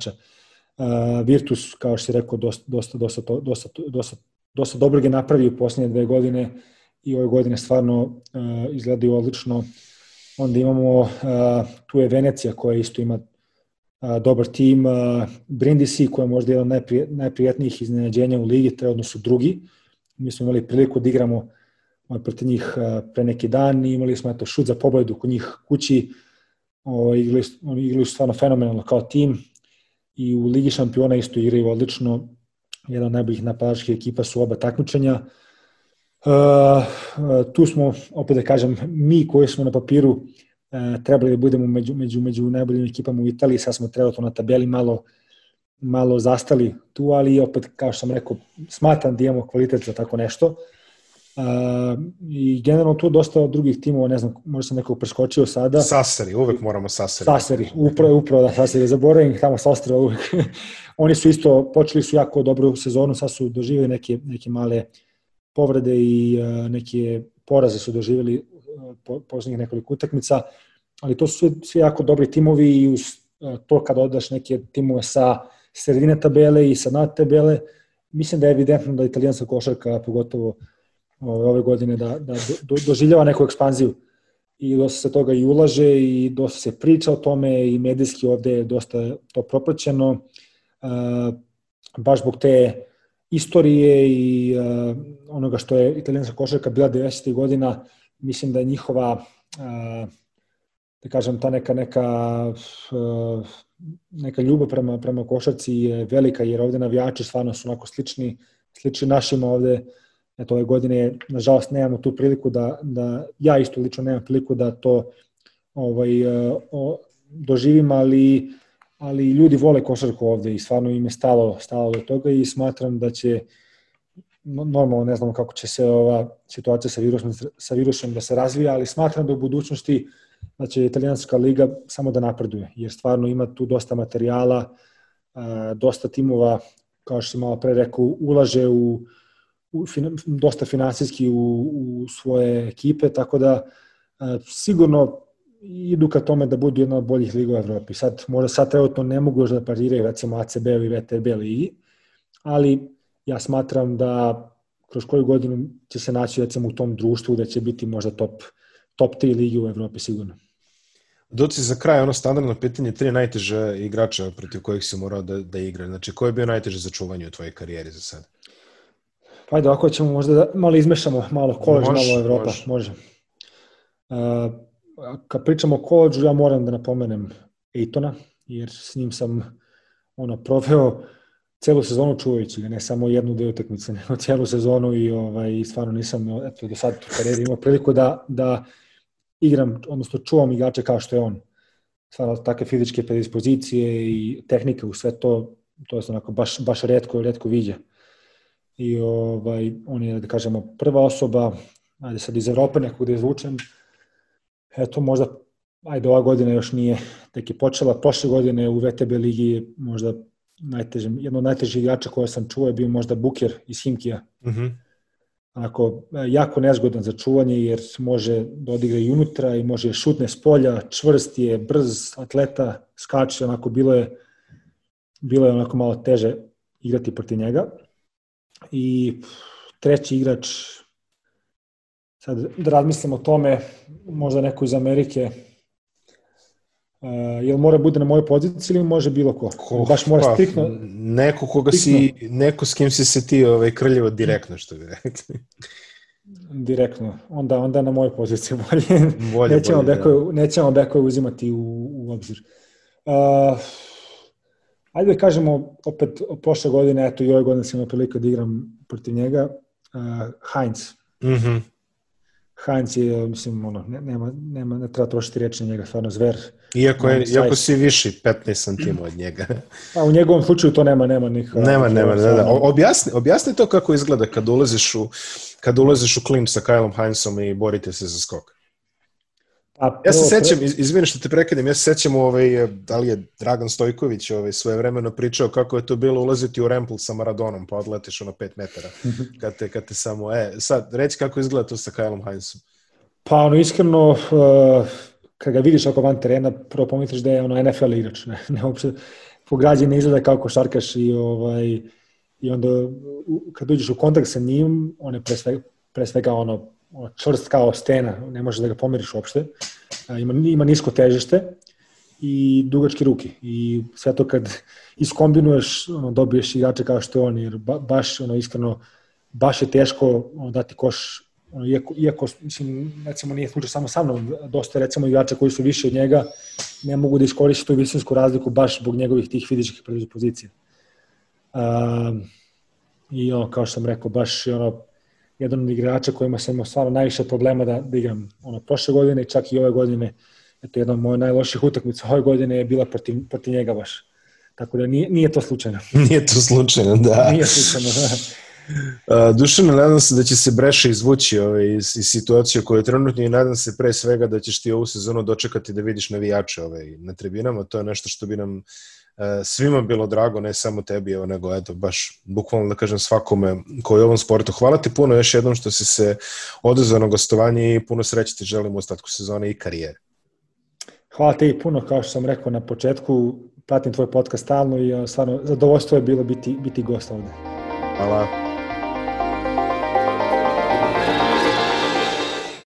Uh, Virtus, kao što si rekao, dosta, dosta, dosta, dosta, dosta, dosta dobro je napravio u posljednje dve godine i ove godine stvarno uh, izgledaju odlično. Onda imamo, uh, tu je Venecija koja isto ima uh, dobar tim, uh, Brindisi koja je možda jedan najprije, najprijatnijih iznenađenja u ligi, trenutno su drugi. Mi smo imali priliku da igramo protiv njih uh, pre neki dan i imali smo eto, šut za pobedu kod njih kući. O, igrali, oni su stvarno fenomenalno kao tim i u Ligi šampiona isto igraju odlično. Jedan od najboljih napadačkih ekipa su oba takmičenja. Uh, tu smo, opet da kažem, mi koji smo na papiru trebali da budemo među, među, među najboljim ekipama u Italiji, sad smo trenutno na tabeli malo malo zastali tu, ali opet, kao što sam rekao, smatram da imamo kvalitet za tako nešto. Uh, I generalno tu dosta drugih timova, ne znam, možda sam nekog preskočio sada. Saseri, uvek moramo Saseri. Saseri, upravo, upravo da Saseri, zaboravim tamo sa ostrava uvek. Oni su isto, počeli su jako dobru sezonu, sad su doživjeli neke, neke male uh, povrede i e, neke poraze su doživjeli e, po, poslednjih nekoliko utakmica, ali to su sve, jako dobri timovi i uz e, to kada odaš neke timove sa sredine tabele i sa nad tabele, mislim da je evidentno da italijanska košarka, pogotovo ove godine, da, da do, doživljava neku ekspanziju i dosta se toga i ulaže i dosta se priča o tome i medijski ovde je dosta to propraćeno. baš zbog te istorije i uh, onoga što je italijanska košarka bila 90. godina, mislim da je njihova uh, da kažem ta neka neka uh, neka ljubav prema prema košarci je velika jer ovde navijači stvarno su onako slični slični našima ovde. Eto ove godine nažalost nemamo tu priliku da da ja isto lično nemam priliku da to ovaj uh, o, doživim ali ali ljudi vole košarku ovde i stvarno im je stalo, stalo do toga i smatram da će normalno ne znamo kako će se ova situacija sa virusom, sa virusom da se razvija, ali smatram da u budućnosti da će italijanska liga samo da napreduje, jer stvarno ima tu dosta materijala, dosta timova, kao što sam malo pre rekao, ulaže u, u dosta finansijski u, u svoje ekipe, tako da sigurno idu ka tome da budu jedna od boljih liga u Evropi. Sad, možda sad trenutno ne mogu još da pariraju recimo ACB ili VTB ligi, ali ja smatram da kroz koju godinu će se naći recimo u tom društvu da će biti možda top, top 3 ligi u Evropi sigurno. Doci za kraj ono standardno pitanje, tri najteže igrača protiv kojih si morao da, da igra. Znači, ko je bio najteže za čuvanje u tvojoj karijeri za sad? Pa ajde, ako ćemo možda da malo izmešamo, malo koleđ, malo Evropa, može. može. Uh, kad pričamo o koleđu, ja moram da napomenem Ejtona, jer s njim sam ono, proveo celu sezonu čuvajući ga, ne samo jednu dve utakmice, nego celu sezonu i ovaj, stvarno nisam eto, do sad u karijeri imao priliku da, da igram, odnosno čuvam igrače kao što je on. Stvarno takve fizičke predispozicije i tehnika u sve to, to je onako baš, baš redko, redko viđa. I ovaj, on je, da kažemo, prva osoba, ajde sad iz Evrope nekog da izvučem, eto možda, ajde ova godina još nije, tek je počela, prošle godine u VTB ligi možda najteže, jedno od najtežih igrača koje sam čuo je bio možda Buker iz Himkija. Mhm. -huh. Onako, jako nezgodan za čuvanje jer može da odigra i unutra i može šutne s polja, čvrst je, brz, atleta, skače, onako bilo je bilo je onako malo teže igrati protiv njega. I treći igrač sad da razmislim o tome, možda neko iz Amerike, Uh, jel mora bude na mojoj poziciji ili može bilo ko? ko Baš mora pa, stikno... Neko koga stikno. si, neko s kim si se ti ovaj, krljivo direktno, što bi rekli. Direktno. Onda, onda na mojoj poziciji bolje. bolje nećemo, bolje, bekoj, da. nećemo bekoj uzimati u, u obzir. Uh, ajde da kažemo, opet prošle godine, eto i ove godine sam imao prilike da igram protiv njega, uh, Heinz. Mhm. Mm Heinz je, mislim, ono, ne, nema, nema, ne treba trošiti reći na njega, stvarno zver. Iako, je, iako si viši 15 santima od njega. A u njegovom slučaju to nema, nema nikakva. Nema, nema, da, da. Objasni, objasni to kako izgleda kad ulaziš u, kad ulaziš u klinč sa Kylom Heinzom i borite se za skok. A, prvo, ja se sećam, pre... izvini što te prekidem, ja se sećam ovaj, da li je Dragan Stojković ovaj, svoje vremeno pričao kako je to bilo ulaziti u Rempl sa Maradonom, pa odletiš ono 5 metara, kad te, kad te samo, e, sad, reći kako izgleda to sa Kylom Heinzom. Pa ono, iskreno, uh, kad ga vidiš oko van terena, prvo pomisliš da je ono NFL igrač, ne, ne uopšte, po građe ne izgleda kao košarkaš i, ovaj, i onda kad uđeš u kontakt sa njim, on je pre svega, pre svega ono, čvrst kao stena, ne možeš da ga pomeriš uopšte, ima, ima nisko težište i dugačke ruke. I sve to kad iskombinuješ, ono, dobiješ igrače kao što je on, jer ba, baš, ono, iskreno, baš je teško ono, dati koš, ono, iako, iako, mislim, recimo nije slučaj samo sa mnom, dosta recimo igrača koji su više od njega ne mogu da iskoristi tu visinsku razliku baš zbog njegovih tih fizičkih predispozicija. Um, I ono, kao što sam rekao, baš ono, jedan od igrača kojima sam imao stvarno najviše problema da, da igram ono, prošle godine i čak i ove godine. Eto, jedna od moje najloših utakmica ove godine je bila protiv, protiv njega baš. Tako da nije, nije to slučajno. Nije to slučajno, da. Nije slučajno, da. Uh, Dušan, nadam se da će se Breše izvući ovaj, iz, iz situacije koje je trenutno i nadam se pre svega da ćeš ti ovu sezonu dočekati da vidiš navijače ovaj, na tribinama. To je nešto što bi nam svima bilo drago, ne samo tebi, evo, nego eto, baš bukvalno da kažem svakome koji je u ovom sportu. Hvala ti puno još jednom što si se odezvao na gostovanje i puno sreće ti želim u ostatku sezone i karijere. Hvala ti puno, kao što sam rekao na početku, pratim tvoj podcast stalno i stvarno zadovoljstvo je bilo biti, biti gost ovde. Hvala.